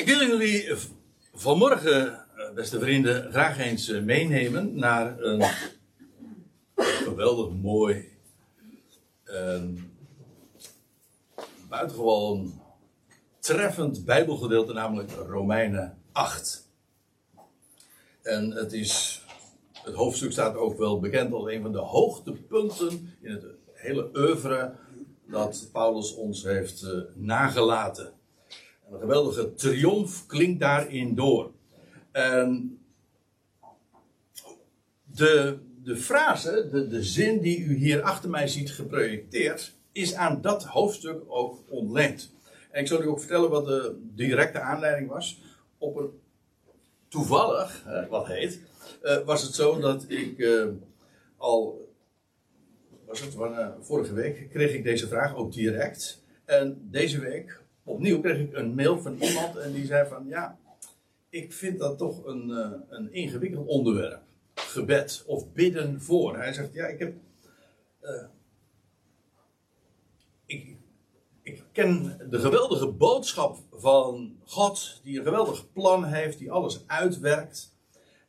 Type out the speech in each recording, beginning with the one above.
Ik wil jullie vanmorgen, eh, beste vrienden, graag eens eh, meenemen naar een geweldig mooi, een buitengewoon treffend Bijbelgedeelte, namelijk Romeinen 8. En het, is, het hoofdstuk staat ook wel bekend als een van de hoogtepunten in het hele oeuvre dat Paulus ons heeft uh, nagelaten. En een geweldige triomf klinkt daarin door. En de, de frase, de, de zin die u hier achter mij ziet geprojecteerd, is aan dat hoofdstuk ook ontleend. En ik zal u ook vertellen wat de directe aanleiding was. Op een toevallig, wat heet, uh, was het zo dat ik uh, al was het, vorige week kreeg ik deze vraag ook direct. En deze week, opnieuw, kreeg ik een mail van iemand en die zei van ja, ik vind dat toch een, uh, een ingewikkeld onderwerp. Gebed of bidden voor. Hij zegt ja, ik heb. Uh, ik, ik ken de geweldige boodschap van God, die een geweldig plan heeft, die alles uitwerkt.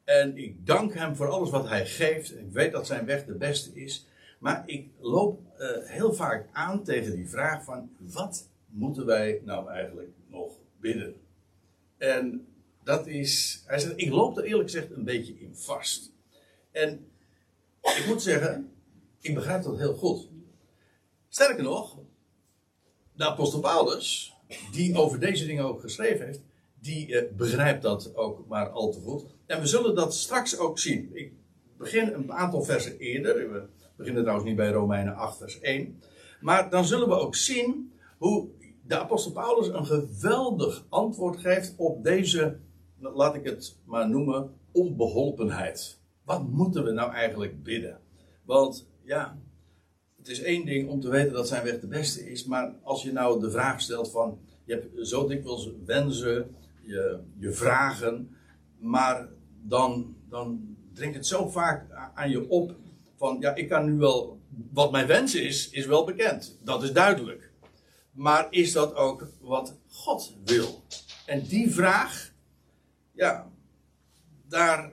En ik dank hem voor alles wat hij geeft. Ik weet dat zijn weg de beste is. Maar ik loop uh, heel vaak aan tegen die vraag van wat moeten wij nou eigenlijk nog bidden? En dat is, hij zegt, ik loop er eerlijk gezegd een beetje in vast. En ik moet zeggen, ik begrijp dat heel goed. Sterker nog, de apostel Paulus, die over deze dingen ook geschreven heeft, die uh, begrijpt dat ook maar al te goed. En we zullen dat straks ook zien. Ik begin een aantal versen eerder beginnen trouwens niet bij Romeinen 8, vers 1. Maar dan zullen we ook zien hoe de apostel Paulus een geweldig antwoord geeft op deze, laat ik het maar noemen, onbeholpenheid. Wat moeten we nou eigenlijk bidden? Want ja, het is één ding om te weten dat zijn weg de beste is, maar als je nou de vraag stelt van, je hebt zo dikwijls wensen, je, je vragen, maar dan, dan dringt het zo vaak aan je op van ja, ik kan nu wel, wat mijn wens is, is wel bekend. Dat is duidelijk. Maar is dat ook wat God wil? En die vraag, ja, daar,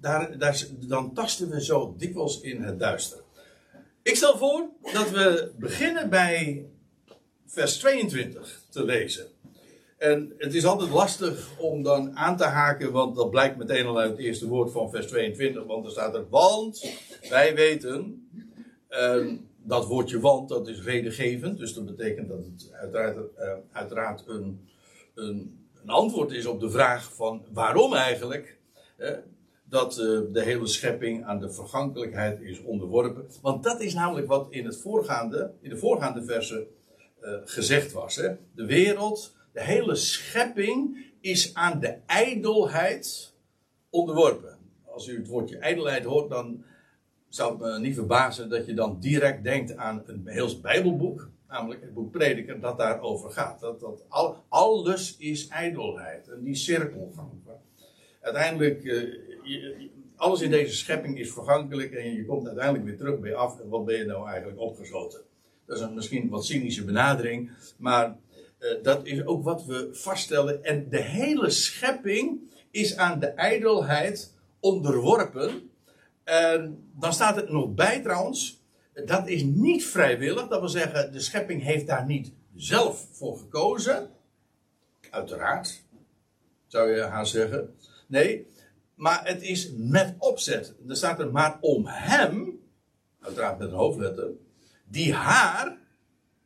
daar, daar, dan tasten we zo dikwijls in het duister. Ik stel voor dat we beginnen bij vers 22 te lezen. En het is altijd lastig om dan aan te haken, want dat blijkt meteen al uit het eerste woord van vers 22, want er staat er, want wij weten, uh, dat woordje want, dat is redengevend, dus dat betekent dat het uiteraard, uiteraard een, een, een, antwoord is op de vraag van waarom eigenlijk dat uh, de hele schepping aan de vergankelijkheid is onderworpen. Want dat is namelijk wat in, het voorgaande, in de voorgaande versen gezegd was. Hè? De wereld de hele schepping is aan de ijdelheid onderworpen. Als u het woordje ijdelheid hoort, dan zou me niet verbazen dat je dan direct denkt aan een heel Bijbelboek, namelijk het boek Prediker, dat daarover gaat. Dat, dat al, alles is ijdelheid en die cirkelgang. Uiteindelijk, uh, alles in deze schepping is vergankelijk en je komt uiteindelijk weer terug bij af en wat ben je nou eigenlijk opgesloten. Dat is een misschien wat cynische benadering, maar uh, dat is ook wat we vaststellen. En de hele schepping is aan de ijdelheid onderworpen. En dan staat het nog bij trouwens. Dat is niet vrijwillig. Dat wil zeggen, de schepping heeft daar niet zelf voor gekozen. Uiteraard, zou je haar zeggen. Nee, maar het is met opzet. Er staat er maar om hem, uiteraard met een hoofdletter, die haar,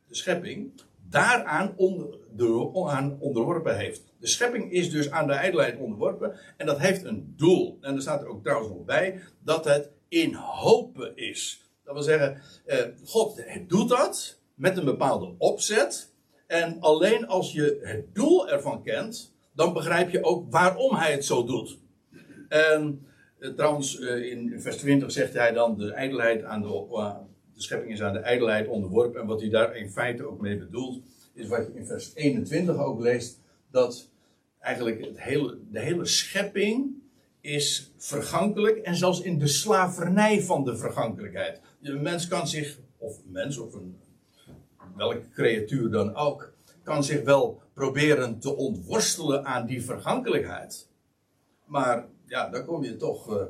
de schepping, daaraan onder, de, aan onderworpen heeft. De schepping is dus aan de ijdelheid onderworpen en dat heeft een doel. En er staat er ook trouwens nog bij dat het in hopen is. Dat wil zeggen, eh, God doet dat met een bepaalde opzet. En alleen als je het doel ervan kent, dan begrijp je ook waarom hij het zo doet. En eh, trouwens, eh, in vers 20 zegt hij dan de ijdelheid aan de, uh, de schepping is aan de ijdelheid onderworpen. En wat hij daar in feite ook mee bedoelt, is wat je in vers 21 ook leest. Dat eigenlijk het hele, de hele schepping is vergankelijk. En zelfs in de slavernij van de vergankelijkheid. De mens kan zich, of een mens of een, welke creatuur dan ook, kan zich wel proberen te ontworstelen aan die vergankelijkheid. Maar ja, dan kom je toch uh,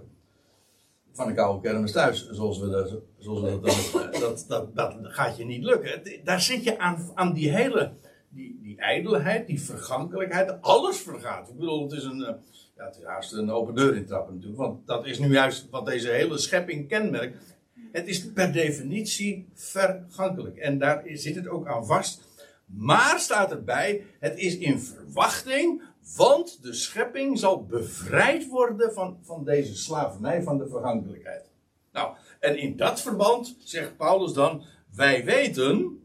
van de koude kermis thuis, zoals we dat, zoals dat, dat, dat, dat gaat je niet lukken. Daar zit je aan, aan die hele, die, die ijdelheid, die vergankelijkheid, alles vergaat. Ik bedoel, het is een, uh, ja, het is haast een open deur intrappen natuurlijk, want dat is nu juist wat deze hele schepping kenmerkt. Het is per definitie vergankelijk. En daar zit het ook aan vast. Maar staat erbij, het is in verwachting, want de schepping zal bevrijd worden van, van deze slavernij, van de vergankelijkheid. Nou, en in dat verband zegt Paulus dan, wij weten,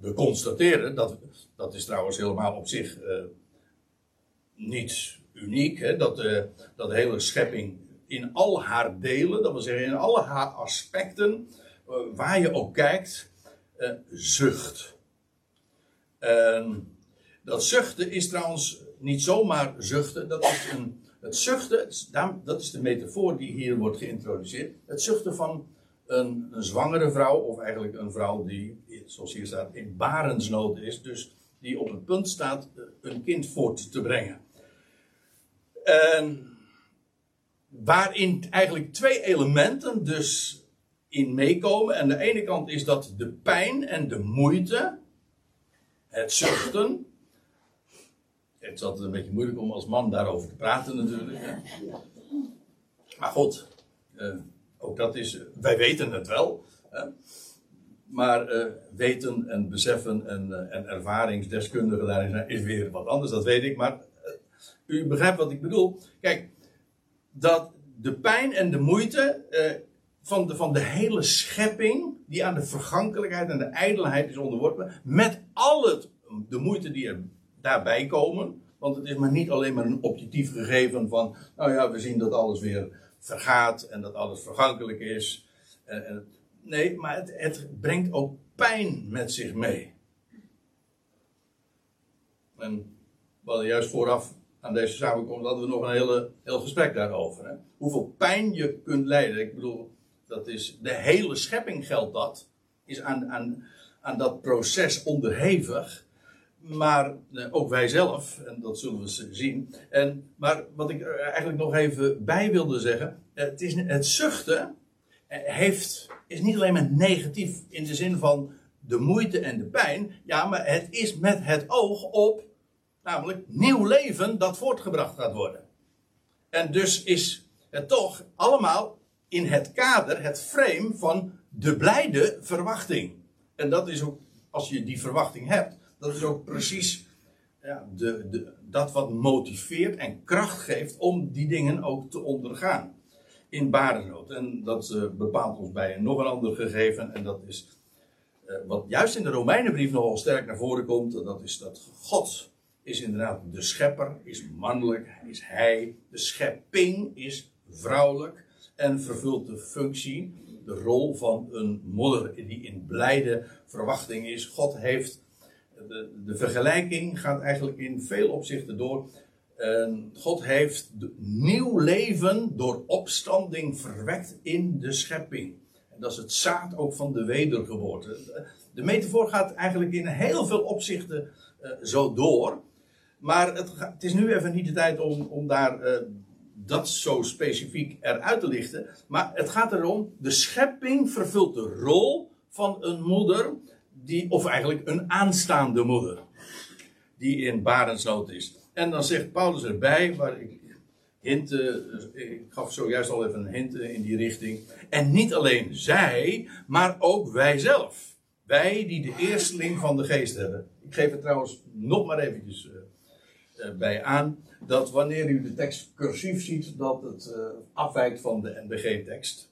we constateren, dat, dat is trouwens helemaal op zich uh, niet uniek, hè, dat, uh, dat de hele schepping in al haar delen, dat wil zeggen in alle haar aspecten, uh, waar je ook kijkt, zucht. dat zuchten is trouwens niet zomaar zuchten, dat is een, het zuchten, dat is de metafoor die hier wordt geïntroduceerd. Het zuchten van een, zwangere vrouw, of eigenlijk een vrouw die, zoals hier staat, in barensnood is, dus die op het punt staat een kind voort te brengen. En waarin eigenlijk twee elementen dus in meekomen. En de ene kant is dat de pijn en de moeite, het zuchten. Het is altijd een beetje moeilijk om als man daarover te praten natuurlijk. Hè. Maar goed, eh, ook dat is, wij weten het wel. Hè. Maar uh, weten en beseffen en, uh, en ervaringsdeskundigen daarin is weer wat anders, dat weet ik. Maar u begrijpt wat ik bedoel. Kijk, dat de pijn en de moeite van, de, van de hele schepping, die aan de vergankelijkheid en de ijdelheid is onderworpen, met al het, de moeite die er daarbij komen. Want het is maar niet alleen maar een objectief gegeven van, nou ja, we zien dat alles weer vergaat en dat alles vergankelijk is. Nee, maar het, het brengt ook pijn met zich mee. En we hadden juist vooraf aan deze samenkomst hadden we nog een hele, heel gesprek daarover. Hè? Hoeveel pijn je kunt lijden. Ik bedoel, dat is, de hele schepping geldt dat. Is aan, aan, aan dat proces onderhevig. Maar eh, ook wij zelf, en dat zullen we zien. En, maar wat ik er eigenlijk nog even bij wilde zeggen. Het, is, het zuchten eh, heeft, is niet alleen maar negatief in de zin van de moeite en de pijn. Ja, maar het is met het oog op namelijk nieuw leven dat voortgebracht gaat worden. En dus is het toch allemaal in het kader, het frame van de blijde verwachting. En dat is ook, als je die verwachting hebt, dat is ook precies ja, de, de, dat wat motiveert en kracht geeft om die dingen ook te ondergaan. In barenood. En dat uh, bepaalt ons bij nog een ander gegeven. En dat is uh, wat juist in de Romeinenbrief nogal sterk naar voren komt. Dat is dat God is inderdaad de schepper, is mannelijk, is hij. De schepping is vrouwelijk en vervult de functie, de rol van een moeder die in blijde verwachting is. God heeft de, de vergelijking gaat eigenlijk in veel opzichten door. God heeft nieuw leven door opstanding verwekt in de schepping. En dat is het zaad ook van de wedergeboorte. De metafoor gaat eigenlijk in heel veel opzichten uh, zo door. Maar het, het, is nu even niet de tijd om, om daar uh, dat zo specifiek eruit te lichten. Maar het gaat erom, de schepping vervult de rol van een moeder die, of eigenlijk een aanstaande moeder, die in barensnood is. En dan zegt Paulus erbij, waar ik hinten, ik gaf zojuist al even een hint in die richting. En niet alleen zij, maar ook wij zelf. Wij die de eersteling van de geest hebben. Ik geef het trouwens nog maar eventjes uh, bij aan. Dat wanneer u de tekst cursief ziet, dat het afwijkt van de NBG-tekst.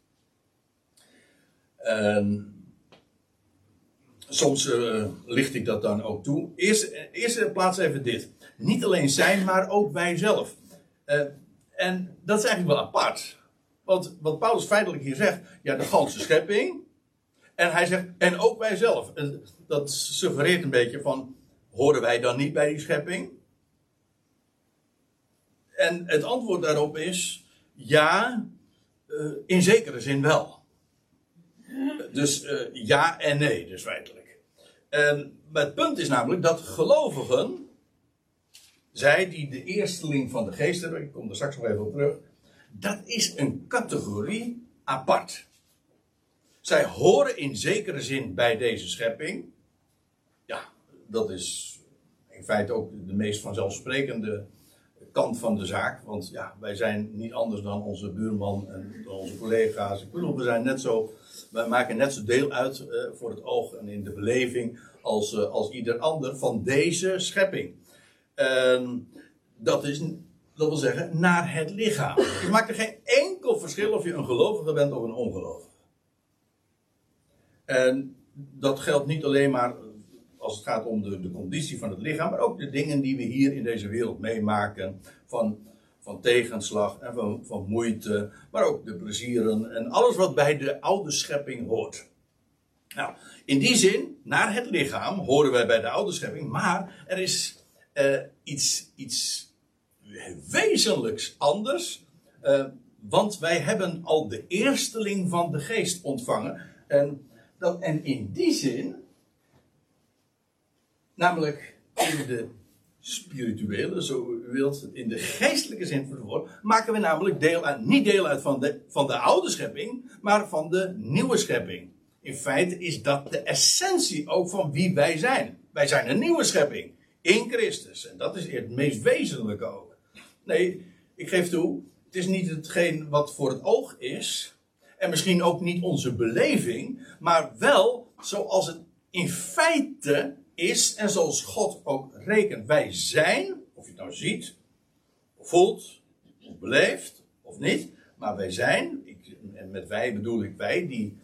Soms uh, licht ik dat dan ook toe. Eerst, eerst plaats even dit. Niet alleen zijn, maar ook wij zelf. En dat is eigenlijk wel apart. Want wat Paulus feitelijk hier zegt, ja, de ganse schepping. En hij zegt, en ook wij zelf. En dat suggereert een beetje van, horen wij dan niet bij die schepping? En het antwoord daarop is, ja, in zekere zin wel. Dus uh, ja en nee, dus feitelijk. En het punt is namelijk dat gelovigen zij die de eersteling van de geest hebben, ik kom er straks nog even op terug, dat is een categorie apart. Zij horen in zekere zin bij deze schepping. Ja, dat is in feite ook de meest vanzelfsprekende kant van de zaak. Want ja, wij zijn niet anders dan onze buurman en onze collega's. Ik bedoel, we zijn net zo, wij maken net zo deel uit uh, voor het oog en in de beleving als, uh, als ieder ander van deze schepping. En dat is, dat wil zeggen, naar het lichaam. Het maakt er geen enkel verschil of je een gelovige bent of een ongelovige. En dat geldt niet alleen maar als het gaat om de, de conditie van het lichaam, maar ook de dingen die we hier in deze wereld meemaken. Van, van tegenslag en van, moeite, maar ook de plezieren en alles wat bij de oude schepping hoort. Nou, in die zin, naar het lichaam horen wij bij de oude schepping, maar er is uh, iets, iets wezenlijks anders. Uh, want wij hebben al de eersteling van de geest ontvangen. En, dat, en in die zin Namelijk in de spirituele, zo u wilt, in de geestelijke zin van maken we namelijk deel uit, niet deel uit van de, van de oude schepping, maar van de nieuwe schepping. In feite is dat de essentie ook van wie wij zijn. Wij zijn een nieuwe schepping in Christus. En dat is het meest wezenlijke ook. Nee, ik geef toe, het is niet hetgeen wat voor het oog is. En misschien ook niet onze beleving. Maar wel zoals het in feite is en zoals God ook rekent. Wij zijn, of je het nou ziet, voelt, of beleeft, of niet, maar wij zijn, ik, en met wij bedoel ik wij, die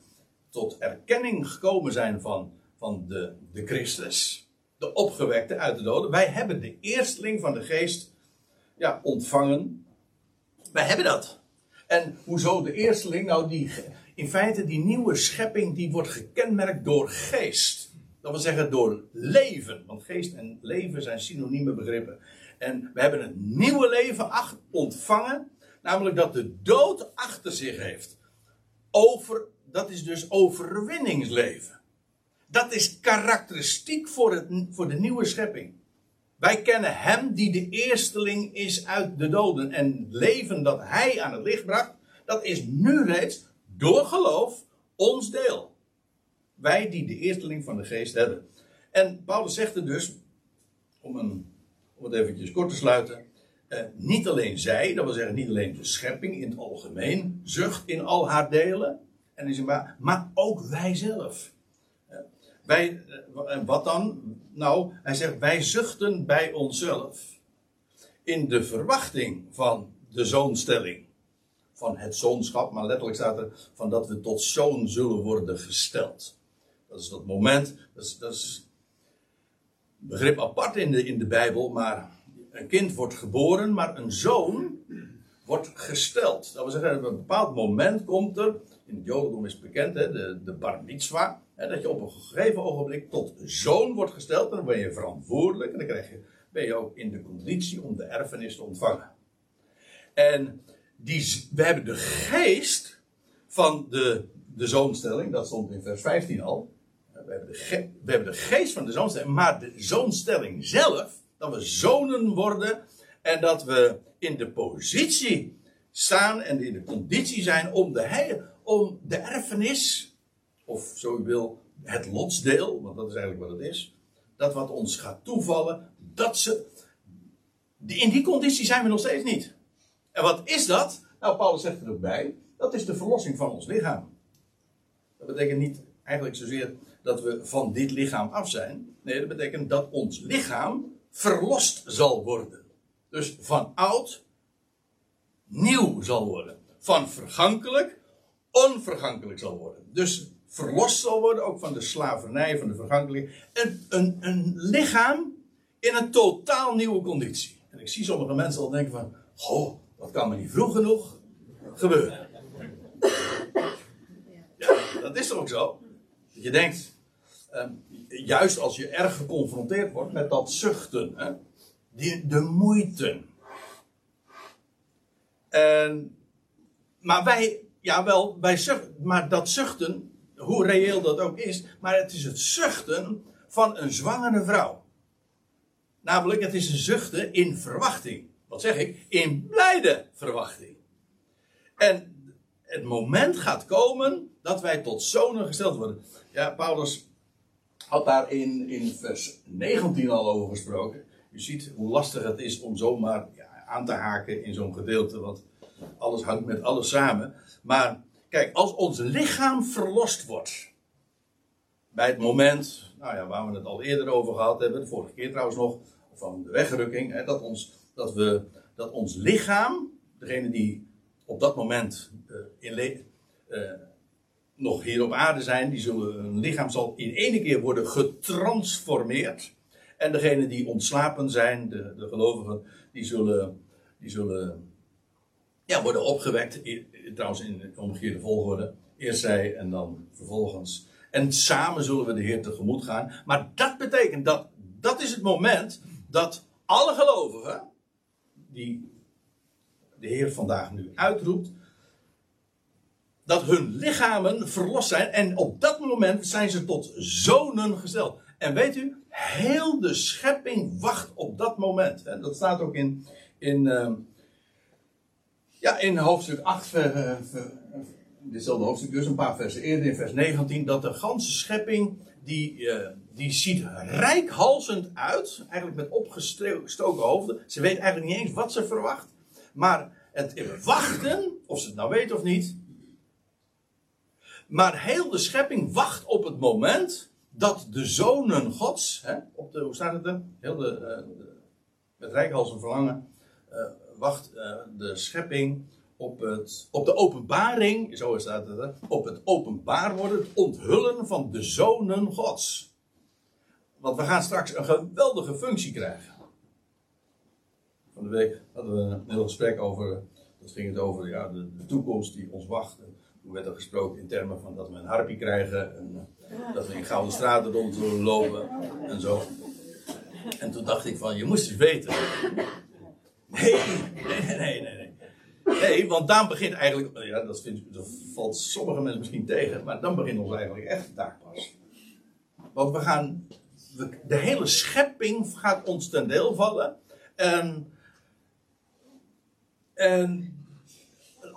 tot erkenning gekomen zijn van, van de, de Christus, de opgewekte uit de doden. Wij hebben de eersteling van de geest ja, ontvangen. Wij hebben dat. En hoezo de eersteling? Nou, die, in feite die nieuwe schepping die wordt gekenmerkt door geest. Dat wil zeggen door leven. Want geest en leven zijn synonieme begrippen. En we hebben een nieuwe leven ontvangen. Namelijk dat de dood achter zich heeft. Over, dat is dus overwinningsleven. Dat is karakteristiek voor, het, voor de nieuwe schepping. Wij kennen hem die de eersteling is uit de doden. En het leven dat hij aan het licht bracht, dat is nu reeds door geloof ons deel. Wij die de eersteling van de geest hebben. En Paulus zegt er dus, om, een, om het eventjes kort te sluiten. Eh, niet alleen zij, dat wil zeggen niet alleen de schepping in het algemeen, zucht in al haar delen. En is maar, maar ook wij zelf. Eh, wij, eh, wat dan? Nou, hij zegt wij zuchten bij onszelf. In de verwachting van de zoonstelling. Van het zoonschap, maar letterlijk staat er van dat we tot zoon zullen worden gesteld. Dat is dat moment, dat is, dat is een begrip apart in de, in de Bijbel, maar een kind wordt geboren, maar een zoon wordt gesteld. Dat wil zeggen, op een bepaald moment komt er, in het Jodendom is bekend, hè, de, de bar mitzvah, hè, dat je op een gegeven ogenblik tot zoon wordt gesteld, en dan ben je verantwoordelijk, en dan krijg je, ben je ook in de conditie om de erfenis te ontvangen. En die, we hebben de geest van de, de zoonstelling, dat stond in vers 15 al, we hebben, de geest van de zoonstelling, maar de zoonstelling zelf, dat we zonen worden en dat we in de positie staan en in de conditie zijn om de, om de erfenis, of zo u wil, het lotsdeel, want dat is eigenlijk wat het is, dat wat ons gaat toevallen, dat ze, in die conditie zijn we nog steeds niet. En wat is dat? Nou, Paulus zegt er ook bij, dat is de verlossing van ons lichaam. Dat betekent niet eigenlijk zozeer dat we van dit lichaam af zijn. Nee, dat betekent dat ons lichaam verlost zal worden. Dus van oud nieuw zal worden. Van vergankelijk onvergankelijk zal worden. Dus verlost zal worden, ook van de slavernij, van de vergankelijkheid. Een, een, een lichaam in een totaal nieuwe conditie. En ik zie sommige mensen al denken van, goh, dat kan me niet vroeg genoeg gebeuren. Ja, dat is toch ook zo? Je denkt, ehm, juist als je erg geconfronteerd wordt met dat zuchten, hè, die, de moeite. En, maar wij, ja wel, wij zuchten, maar dat zuchten, hoe reëel dat ook is, maar het is het zuchten van een zwangere vrouw. Namelijk, het is een zuchten in verwachting. Wat zeg ik? In blijde verwachting. En het moment gaat komen dat wij tot zonen gesteld worden. Ja, Paulus had daar in, in vers 19 al over gesproken. Je ziet hoe lastig het is om zomaar ja, aan te haken in zo'n gedeelte, want alles hangt met alles samen. Maar kijk, als ons lichaam verlost wordt, bij het moment, nou ja, waar we het al eerder over gehad hebben, de vorige keer trouwens nog, van de wegrukking, dat, ons, dat, we, dat ons lichaam, degene die op dat moment uh, in uh, nog hier op aarde zijn, die zullen, hun lichaam zal in ene keer worden getransformeerd. En degenen die ontslapen zijn, de, de gelovigen, die zullen, die zullen ja, worden opgewekt. Trouwens in omgekeerde volgorde. Eerst zij en dan vervolgens. En samen zullen we de Heer tegemoet gaan. Maar dat betekent dat, dat is het moment dat alle gelovigen, die de Heer vandaag nu uitroept, dat hun lichamen verlost zijn. En op dat moment zijn ze tot zonen gesteld. En weet u, heel de schepping wacht op dat moment. En dat staat ook in, in, uh, ja, in hoofdstuk 8, uh, ditzelfde hoofdstuk dus, een paar versen eerder, in vers 19, dat de ganse schepping, die, uh, die ziet rijkhalsend uit, eigenlijk met opgestoken hoofden. Ze weet eigenlijk niet eens wat ze verwacht. Maar het wachten, of ze het nou weet of niet, maar heel de schepping wacht op het moment dat de zonen Gods, hè, op de, hoe staat het er? Heel de, uh, met rijkhals en verlangen, uh, wacht uh, de schepping op, het, op de openbaring, zo staat het er, op het openbaar worden, het onthullen van de zonen Gods. Want we gaan straks een geweldige functie krijgen. Van de week hadden we een heel gesprek over, dat ging het over ja, de, de toekomst die ons wacht. Toen werd er gesproken in termen van dat we een harpie krijgen. En uh, dat we in gouden straten rond zullen lopen. En zo. En toen dacht ik van, je moest eens weten. Nee, nee, nee, nee. Nee, nee want dan begint eigenlijk, ja, dat, vindt, dat valt sommige mensen misschien tegen, maar dan begint ons eigenlijk echt taak pas. Want we gaan, de hele schepping gaat ons ten deel vallen. En, en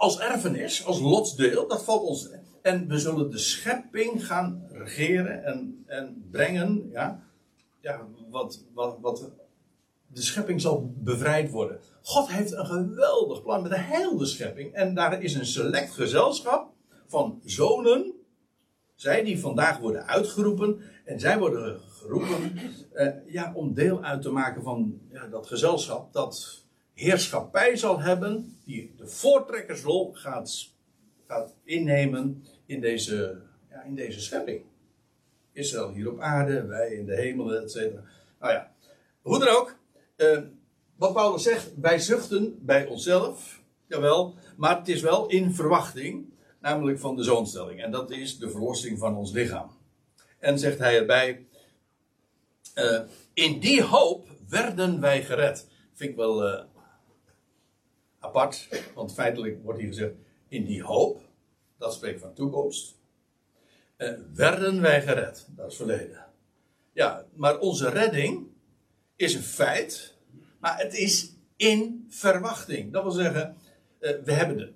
als erfenis, als lotsdeel, dat valt ons. En we zullen de schepping gaan regeren en, en brengen, ja, ja wat, wat, wat de schepping zal bevrijd worden. God heeft een geweldig plan met de hele schepping. En daar is een select gezelschap van zonen. Zij die vandaag worden uitgeroepen. En zij worden geroepen eh, ja, om deel uit te maken van ja, dat gezelschap. Dat heerschappij zal hebben, die de voortrekkersrol gaat, gaat innemen in deze, ja, in deze schepping. Israël hier op aarde, wij in de hemel, et cetera. Nou ja, hoe dan ook. Uh, wat Paulus zegt, wij zuchten bij onszelf, jawel, maar het is wel in verwachting, namelijk van de zoonstelling. En dat is de verlossing van ons lichaam. En zegt hij erbij, uh, in die hoop werden wij gered. Vind ik wel uh, apart, want feitelijk wordt hier gezegd, in die hoop, dat spreekt van toekomst, eh, werden wij gered. Dat is verleden. Ja, maar onze redding is een feit, maar het is in verwachting. Dat wil zeggen, eh, we, hebben de,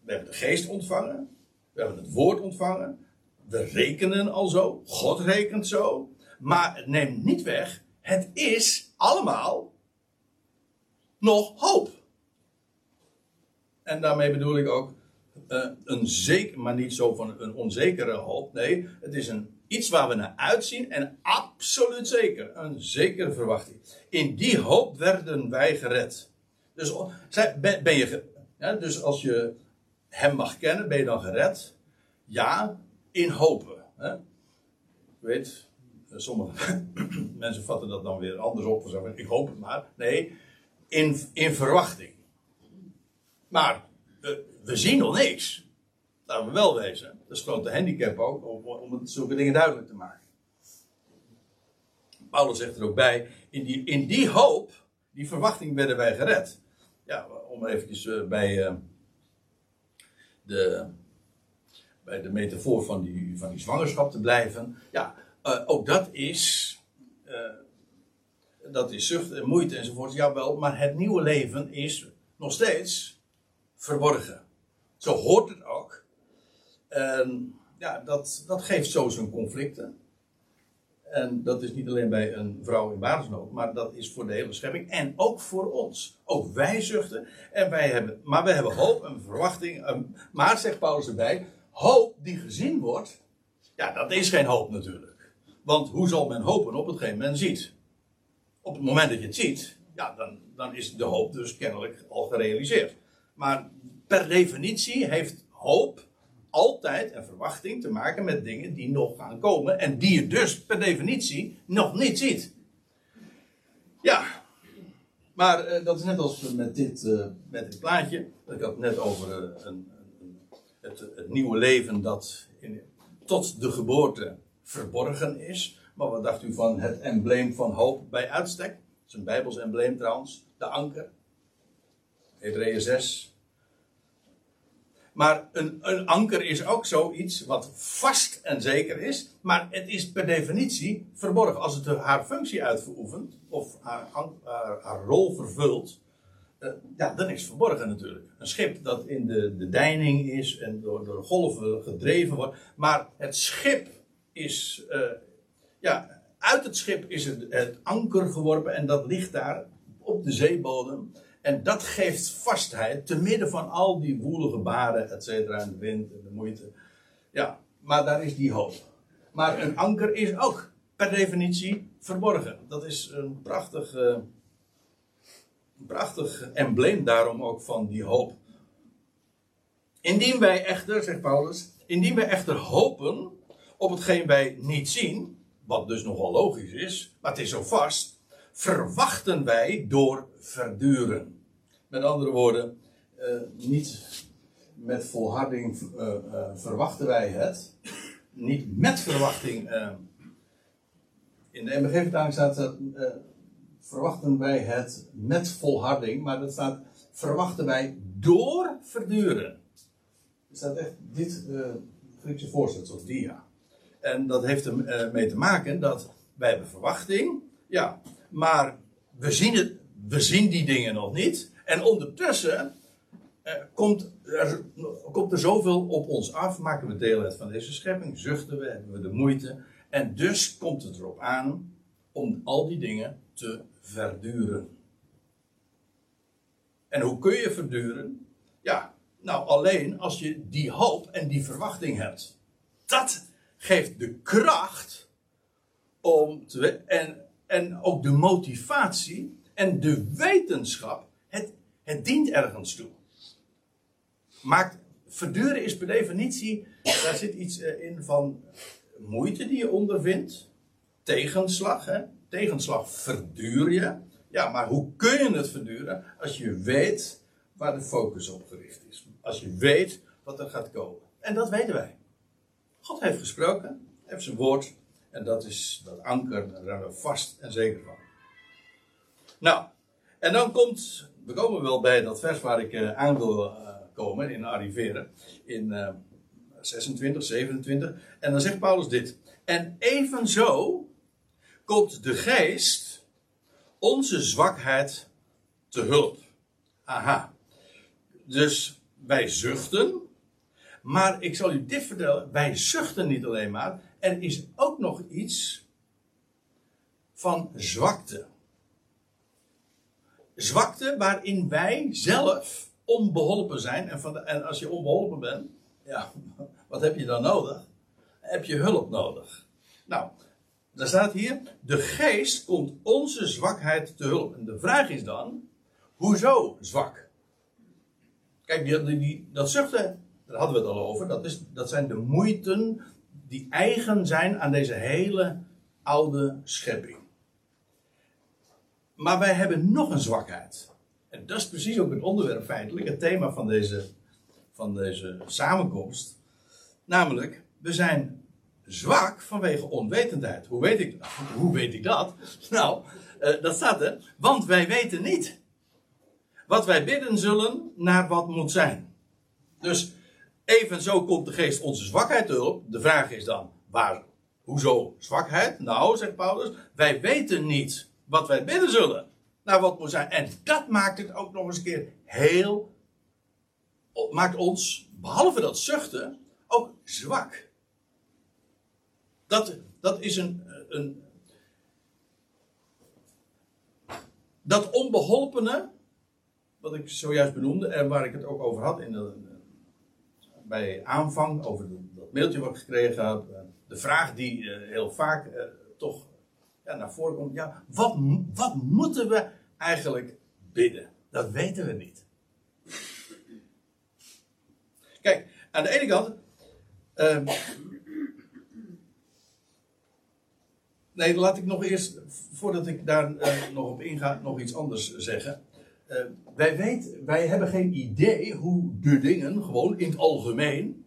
we hebben de geest ontvangen, we hebben het woord ontvangen, we rekenen al zo, God rekent zo, maar het neemt niet weg, het is allemaal nog hoop. En daarmee bedoel ik ook uh, een zeker, maar niet zo van een onzekere hoop. Nee, het is een, iets waar we naar uitzien en absoluut zeker. Een zekere verwachting. In die hoop werden wij gered. Dus, ben, je, dus als je hem mag kennen, ben je dan gered? Ja, in hopen. Hè? weet, sommige mensen vatten dat dan weer anders op. Zeggen, ik hoop het maar. Nee, in, in verwachting. Maar we zien nog niks. Laten we wel wezen. Dat is grote handicap ook, om, om het zulke dingen duidelijk te maken. Paulus zegt er ook bij, in die, in die hoop, die verwachting werden wij gered. Ja, om eventjes uh, bij, uh, de, bij de metafoor van die, van die zwangerschap te blijven. Ja, uh, ook dat is dat is zucht en moeite enzovoort. Jawel, maar het nieuwe leven is nog steeds verborgen. Zo hoort het ook. En ja, dat, dat geeft zo zijn conflicten. En dat is niet alleen bij een vrouw in basisnood, maar dat is voor de hele schepping en ook voor ons. Ook wij zuchten en wij hebben, maar wij hebben hoop en verwachting. Ehm, maar zegt Paulus erbij, hoop die gezien wordt, ja, dat is geen hoop natuurlijk. Want hoe zal men hopen op hetgeen men ziet? Op het moment dat je het ziet, ja, dan, dan is de hoop dus kennelijk al gerealiseerd. Maar per definitie heeft hoop altijd een verwachting te maken met dingen die nog gaan komen en die je dus per definitie nog niet ziet. Ja, maar uh, dat is net als met dit, uh, met dit plaatje. Ik had het net over uh, een, een, het, het, nieuwe leven dat in, tot de geboorte verborgen is. Maar wat dacht u van het embleem van hoop bij uitstek? Dat is een Bijbels embleem trouwens, de anker. Hebreeën 6, maar een, een, anker is ook zoiets wat vast en zeker is, maar het is per definitie verborgen. Als het haar functie uitvoert of haar, haar, rol vervult, uh, ja, dan is het verborgen natuurlijk. Een schip dat in de, de deining is en door, golven gedreven wordt, maar het schip is, uh, ja, uit het schip is het anker geworpen en dat ligt daar op de zeebodem. En dat geeft vastheid te midden van al die woelige baren, et cetera, en de wind en de moeite. Ja, maar daar is die hoop. Maar een anker is ook per definitie verborgen. Dat is een prachtig, een prachtig embleem daarom ook van die hoop. Indien wij echter, zegt Paulus, indien wij echter hopen op hetgeen wij niet zien, wat dus nogal logisch is, maar het is zo vast, verwachten wij door verduren. Met andere woorden, uh, niet met volharding uh, uh, verwachten wij het. Niet met verwachting. in de MBG-vertaling staat er, verwachten wij het met volharding. Maar dat staat verwachten wij door verduren. Er staat echt dit Griekse of dia. En dat heeft ermee te maken dat wij hebben verwachting. Ja, maar we zien, het, we zien die dingen nog niet. En ondertussen eh, komt, er, komt er zoveel op ons af, maken we deel uit van deze schepping, zuchten we, hebben we de moeite. En dus komt het erop aan om al die dingen te verduren. En hoe kun je verduren? Ja, nou alleen als je die hoop en die verwachting hebt. Dat geeft de kracht om en, en ook de motivatie en de wetenschap het, het dient ergens toe. Maakt, verduren is per definitie, daar zit iets eh, in van moeite die je ondervindt. Tegenslag, hè? Tegenslag verduur je. Ja, maar hoe kun je het verduren als je weet waar de focus op gericht is? Als je weet wat er gaat komen. En dat weten wij. God heeft gesproken, heeft zijn woord. En dat is dat anker, daar zijn we vast en zeker van. Nou, en dan komt we komen wel bij dat vers waar ik uh, aan wil uh, komen, in arriveren, in uh, 26, 27. En dan zegt Paulus dit. En evenzo komt de geest onze zwakheid te hulp. Aha. Dus wij zuchten, maar ik zal u dit vertellen, wij zuchten niet alleen maar, er is ook nog iets van zwakte zwakte waarin wij zelf onbeholpen zijn. En, van als je onbeholpen bent, ja, wat heb je dan nodig? Heb je hulp nodig? Nou, daar staat hier: de geest komt onze zwakheid te hulp. En de vraag is dan: hoezo zwak? Kijk, die, die, dat zuchten, daar hadden we het al over. Dat, is, dat zijn de moeiten die eigen zijn aan deze hele oude schepping. Maar wij hebben nog een zwakheid. En dat is precies ook het onderwerp feitelijk, het thema van deze, van deze samenkomst. Namelijk, we zijn zwak vanwege onwetendheid. Hoe weet ik, hoe weet ik dat? Nou, uh, dat staat er. Want wij weten niet wat wij bidden zullen naar wat moet zijn. Dus evenzo komt de geest onze zwakheid hulp. De vraag is dan, waar, hoezo zwakheid? Nou, zegt Paulus, wij weten niet wat wij bidden zullen. Naar wat moet zijn. En dat maakt het ook nog eens een keer heel. Maakt ons, behalve dat zuchten, ook zwak. Dat, dat is een, een. Dat onbeholpene, wat ik zojuist benoemde en waar ik het ook over had in de, bij aanvang, over dat mailtje wat ik gekregen heb. De vraag die eh, heel vaak eh, toch ja, naar voren komt. Ja, wat, wat moeten we eigenlijk bidden? Dat weten we niet. Kijk, aan de ene kant. Uh, nee, laat ik nog eerst, voordat ik daar uh, nog op inga, nog iets anders zeggen. Uh, wij, weten, wij hebben geen idee hoe de dingen gewoon in het algemeen,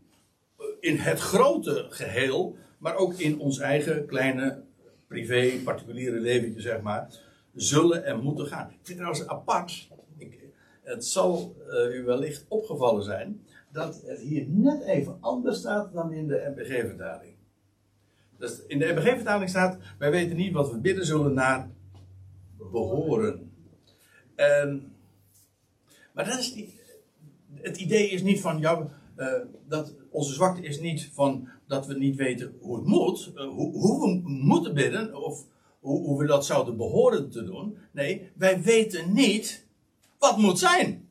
in het grote geheel, maar ook in ons eigen kleine privé, particuliere leventje, zeg maar, zullen en moeten gaan. Ik vind trouwens apart. Ik, het zal uh, u wellicht opgevallen zijn dat het hier net even anders staat dan in de MBG-vertaling. Dus in de MBG-vertaling staat: Wij weten niet wat we bidden zullen naar behoren. En, maar dat is niet, het idee is niet van jou. Uh, dat onze zwakte is niet van dat we niet weten hoe het moet, uh, hoe, hoe, we moeten bidden, of hoe, hoe, we dat zouden behoren te doen. Nee, wij weten niet wat moet zijn.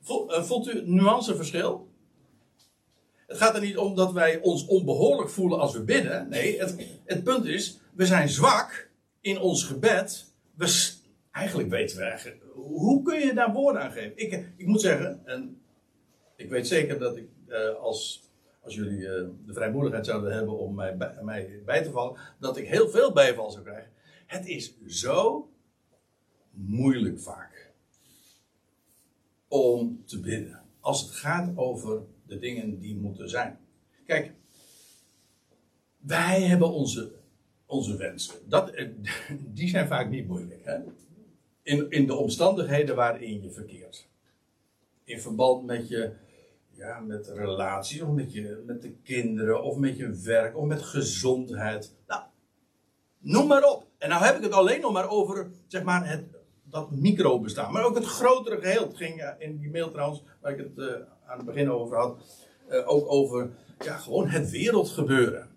Voelt, uh, voelt u het nuanceverschil? Het gaat er niet om dat wij ons onbehoorlijk voelen als we bidden. Nee, het, het punt is, we zijn zwak in ons gebed. We, eigenlijk weten we eigenlijk, hoe kun je daar woorden aan geven? Ik, ik moet zeggen, en ik weet zeker dat ik uh, als, als jullie uh, de vrijmoedigheid zouden hebben om mij bij, mij bij te vallen, dat ik heel veel bijval zou krijgen. Het is zo moeilijk vaak om te bidden. Als het gaat over de dingen die moeten zijn. Kijk, wij hebben onze, onze wensen. Dat, die zijn vaak niet moeilijk. Hè? In, in de omstandigheden waarin je verkeert. In verband met je ja, met relaties, of met, je, met de kinderen, of met je werk, of met gezondheid. Nou, noem maar op. En nou heb ik het alleen nog maar over, zeg maar, het, dat microbestaan. Maar ook het grotere geheel. Het ging ja, in die mail trouwens, waar ik het uh, aan het begin over had, uh, ook over, ja, gewoon het wereldgebeuren.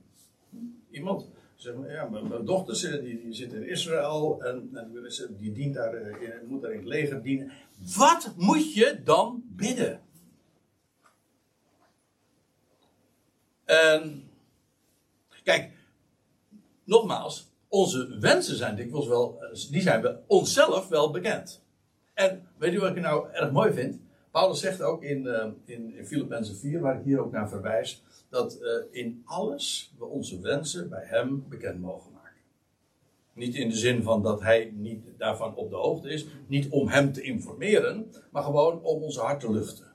Iemand, zeg maar, ja, mijn, mijn dochter die, die zit in Israël en, en die dient daar, moet daar in het leger dienen. Wat moet je dan bidden? En kijk, nogmaals, onze wensen zijn dikwijls wel, die zijn we onszelf wel bekend. En weet u wat ik nou erg mooi vind? Paulus zegt ook in, uh, in, in Filippenzen 4, waar ik hier ook naar verwijs, dat uh, in alles we onze wensen bij hem bekend mogen maken. Niet in de zin van dat hij niet daarvan op de hoogte is, niet om hem te informeren, maar gewoon om onze hart te luchten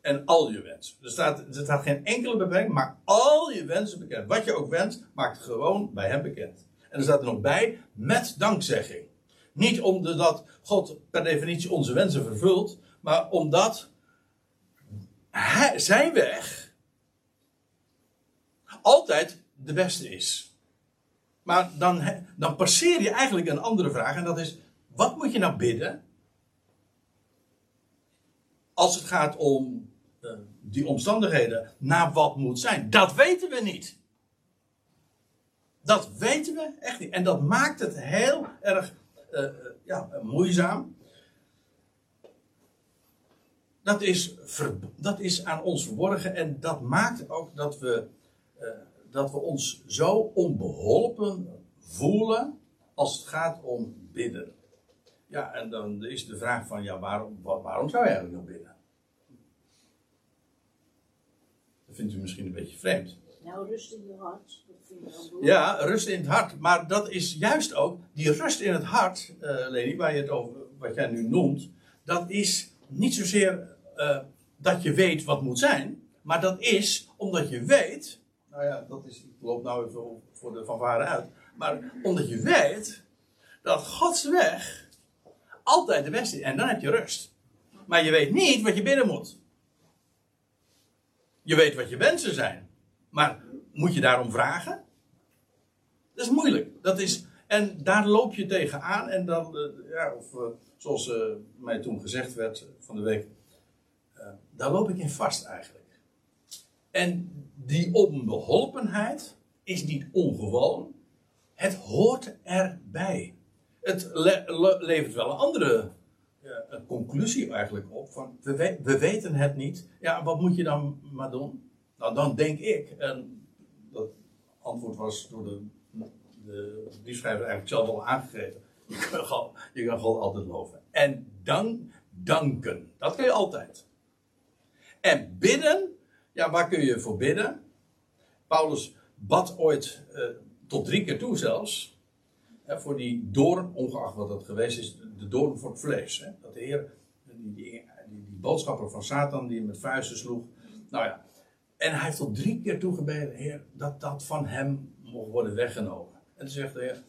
en al je wensen. Er staat, er staat geen enkele beperking, maar al je wensen bekend. Wat je ook wenst, maak het gewoon bij hem bekend. En er staat er nog bij, met dankzegging. Niet omdat God per definitie onze wensen vervult, maar omdat hij, zijn weg altijd de beste is. Maar dan, dan passeer je eigenlijk een andere vraag en dat is, wat moet je nou bidden? Als het gaat om uh, die omstandigheden naar wat moet zijn. Dat weten we niet. Dat weten we echt niet. En dat maakt het heel erg uh, ja, moeizaam. Dat is, dat is aan ons verborgen en dat maakt ook dat we, uh, dat we ons zo onbeholpen voelen als het gaat om bidden. Ja, en dan is de vraag van, ja, waarom, waarom zou je eigenlijk nog bidden? Dat vindt u misschien een beetje vreemd. Nou, rust in je hart. Ja, rust in het hart. Maar dat is juist ook, die rust in het hart, uh, Leni, waar je het over, wat jij nu noemt, dat is niet zozeer uh, dat je weet wat moet zijn, maar dat is omdat je weet, nou ja, dat is, ik loop nou even voor de fanfare uit, maar omdat je weet dat Gods weg altijd de beste is. En dan heb je rust. Maar je weet niet wat je binnen moet. Je weet wat je wensen zijn. Maar moet je daarom vragen? Dat is moeilijk. Dat is, en daar loop je tegenaan. En dan, eh, ja, of eh, zoals eh, mij toen gezegd werd van de week, daar loop ik in vast eigenlijk. En die onbeholpenheid is niet ongewoon. Het hoort erbij. Het le- le- levert wel een andere een conclusie eigenlijk op. Van, we, we- we weten het niet. Ja, wat moet je dan maar doen? Nou, dan denk ik, en dat antwoord was door de, de briefschrijver eigenlijk zelf al aangegeven. Je kan, God, je kan altijd loven. En dan danken. Dat kun je altijd. En bidden, ja, waar kun je voor bidden? Paulus bad ooit eh, tot drie keer toe zelfs. Voor die doorn, ongeacht wat dat geweest is, de doorn voor het vlees. Hè. Dat de Heer, die, die, die, boodschapper van Satan, die hem met vuisten sloeg. Nou ja, en hij heeft tot drie keer toegebeden, Heer, dat dat van hem mocht worden weggenomen. En toen zegt de Heer,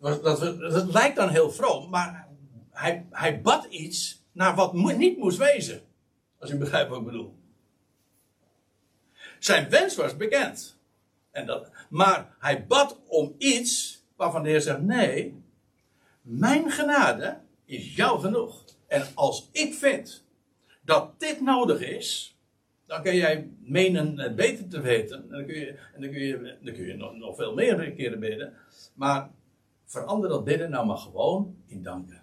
dat, dat, lijkt dan heel vroom, maar hij, hij bad iets naar wat niet moest wezen. Als u begrijpt wat ik bedoel. Zijn wens was bekend. En dat, maar hij bad om iets waarvan de Heer zegt: Nee, mijn genade is jou genoeg. En als ik vind dat dit nodig is, dan kun jij menen het beter te weten. En dan kun je, en dan kun je, dan kun je nog, nog veel meer keren bidden. Maar verander dat bidden nou maar gewoon in danken.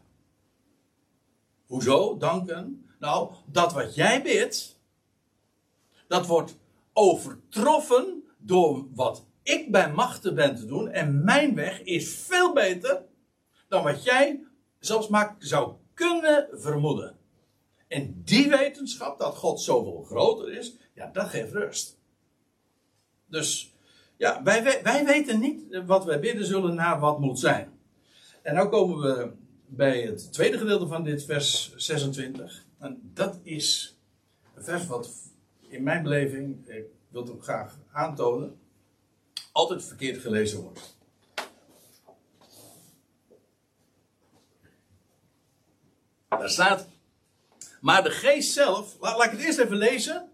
Hoezo danken? Nou, dat wat jij bidt, dat wordt overtroffen door wat ik bij machten ben te doen. En mijn weg is veel beter dan wat jij zelfs maar zou kunnen vermoeden. En die wetenschap, dat God zoveel groter is, ja, dat geeft rust. Dus, ja, wij, wij, weten niet wat wij bidden zullen naar wat moet zijn. En nu komen we bij het tweede gedeelte van dit vers 26. En dat is een vers wat in mijn beleving, ik wil het ook graag aantonen, altijd verkeerd gelezen wordt. Daar staat, maar de geest zelf, laat, ik het eerst even lezen,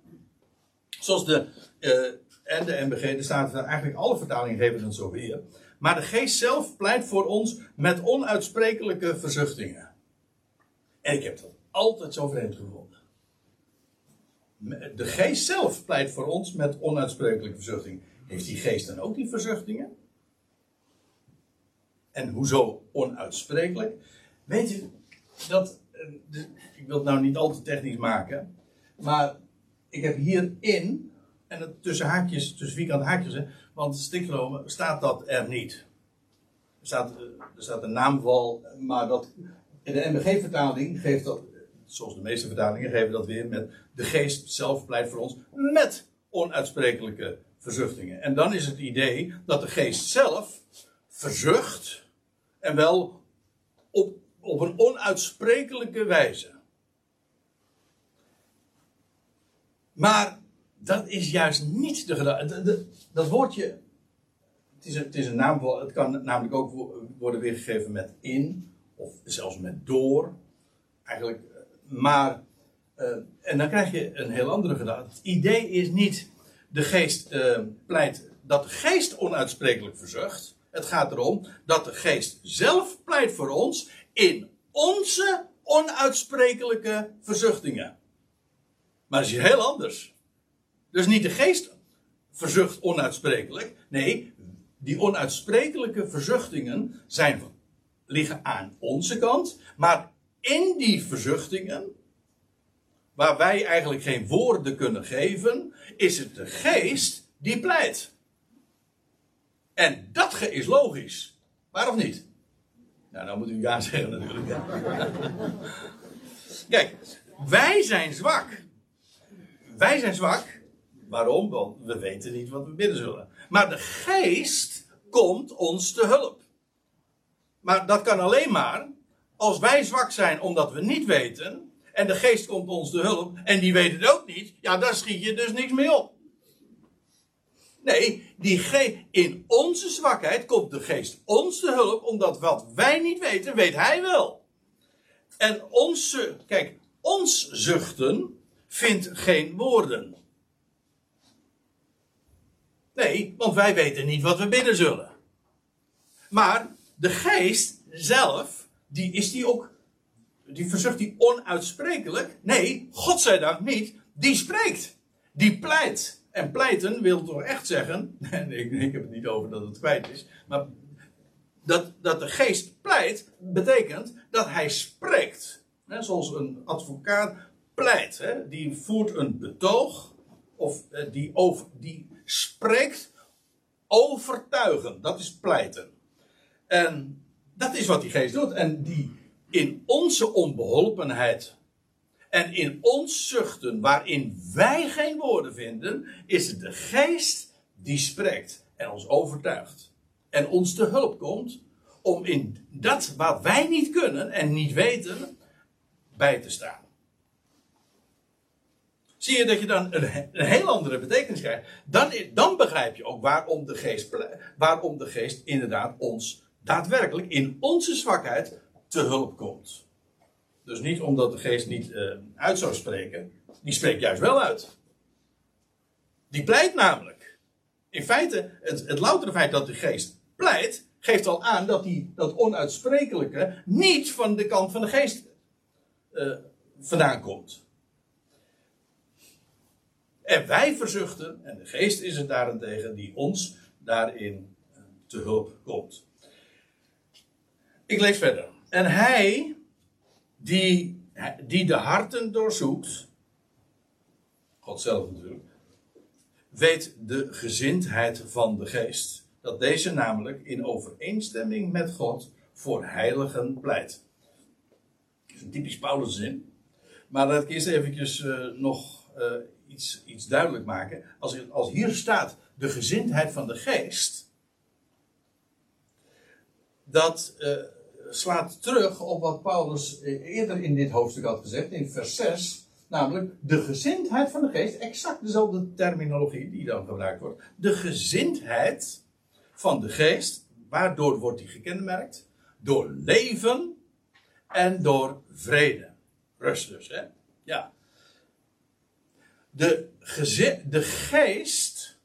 zoals de, eh, en de MBG, er staat eigenlijk alle vertalingen geven het zo weer. Maar de geest zelf pleit voor ons met onuitsprekelijke verzuchtingen. En ik heb dat altijd zo vreemd gevonden. De geest zelf pleit voor ons met onuitsprekelijke verzuchtingen. Heeft die geest dan ook die verzuchtingen? En hoezo onuitsprekelijk? Weet u, dat, eh, ik wil het nou niet al te technisch maken, maar ik heb hierin, en het tussen haakjes, tussen vierkante haakjes, hè, want stikgenomen staat dat er niet. Er staat, eh, er staat een naamval, maar dat, in de MBG-vertaling geeft dat, zoals de meeste vertalingen geven dat weer met de geest zelf pleit voor ons met onuitsprekelijke verzuchtingen. En dan is het idee dat de geest zelf verzucht en wel op, op een onuitsprekelijke wijze. Maar dat is juist niet de gedachte. Dat woordje, het is, een, het is een naam, het kan namelijk ook wo- worden weergegeven met in, of zelfs met door. Eigenlijk, eh, maar, eh, en dan krijg je een heel andere gedachte. Het idee is niet de geest eh, pleit, dat de geest onuitsprekelijk verzucht. Het gaat erom dat de geest zelf pleit voor ons in onze onuitsprekelijke verzuchtingen. Maar dat is heel anders. Dus niet de geest verzucht onuitsprekelijk. Nee, die onuitsprekelijke verzuchtingen zijn, liggen aan onze kant. Maar in die verzuchtingen, waar wij eigenlijk geen woorden kunnen geven, is het de geest die pleit. En dat is logisch. Maar of niet? Nou, dan moet u ja zeggen natuurlijk. Kijk, wij zijn zwak. Wij zijn zwak. Waarom? Want we weten niet wat we bidden zullen. Maar de geest komt ons te hulp. Maar dat kan alleen maar als wij zwak zijn omdat we niet weten. En de geest komt ons te hulp. En die weet het ook niet. Ja, daar schiet je dus niks mee op. Nee, die in onze zwakheid komt de geest ons te hulp. Omdat wat wij niet weten, weet hij wel. En onze, kijk, ons zuchten vindt geen woorden. Nee, want wij weten niet wat we bidden zullen. Maar de geest zelf, die is die ook, die verzucht die onuitsprekelijk? Nee, godzijdank niet. Die spreekt. Die pleit. En pleiten wil toch echt zeggen, en ik, ik heb het niet over dat het kwijt is, maar dat, dat de geest pleit, betekent dat hij spreekt. zoals een advocaat pleit. Die voert een betoog, of eh, die, over, die spreekt overtuigen. Dat is pleiten. En dat is wat die geest doet. En die in onze onbeholpenheid en in ons zuchten, waarin wij geen woorden vinden, is het de geest die spreekt en ons overtuigt. En ons te hulp komt om in dat wat wij niet kunnen en niet weten, bij te staan. Zie je dat je dan een, een heel andere betekenis krijgt. Dan, dan begrijp je ook waarom de, geest, waarom de geest inderdaad ons daadwerkelijk in onze zwakheid te hulp komt. Dus niet omdat de geest niet uh, uit zou spreken. Die spreekt juist wel uit. Die pleit namelijk. In feite, het, het loutere feit dat de geest pleit, geeft al aan dat die, dat onuitsprekelijke niet van de kant van de geest uh, vandaan komt. En wij verzuchten, en de geest is het daarentegen die ons daarin eh, te hulp komt. Ik lees verder. En hij, die, die de harten doorzoekt, God zelf natuurlijk, weet de gezindheid van de geest. Dat deze namelijk in overeenstemming met God voor heiligen pleit. Dat is een typisch Paulus zin. Maar laat ik eerst eventjes uh, nog uh, iets, iets duidelijk maken. Als, als hier staat de gezindheid van de geest. Dat uh, slaat terug op wat Paulus eerder in dit hoofdstuk had gezegd, in vers 6. Namelijk de gezindheid van de geest, exact dezelfde terminologie die dan gebruikt wordt. De gezindheid van de geest, waardoor wordt die gekenmerkt? Door leven en door vrede. Rust dus, hè? Ja. De, de geest,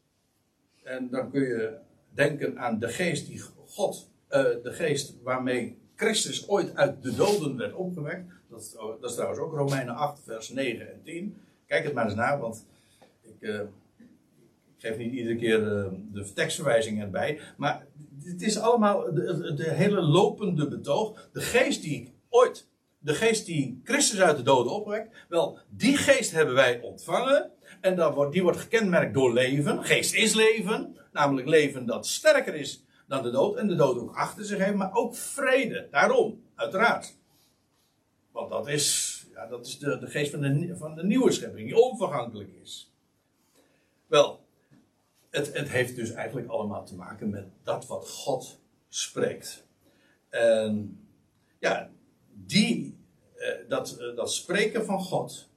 en dan kun je denken aan de geest die God, uh, de geest waarmee Christus ooit uit de doden werd opgewekt. Dat, is, dat trouwens ook Romeinen 8, vers 9 en 10. Kijk het maar eens na, want ik, uh, ik geef niet iedere keer uh, de tekstverwijzingen erbij. Maar het is allemaal de, de, hele lopende betoog. De geest die ooit, de geest die Christus uit de doden opwekt. Wel, die geest hebben wij ontvangen. En wordt, die wordt gekenmerkt door leven. Geest is leven. Namelijk leven dat sterker is dan de dood. En de dood ook achter zich heeft, maar ook vrede. Daarom, uiteraard. Want dat is, ja, dat is de, de geest van de, van de nieuwe schepping, die onvergankelijk is. Wel, het, het heeft dus eigenlijk allemaal te maken met dat wat God spreekt. En ja, die, eh, dat, eh, dat spreken van God,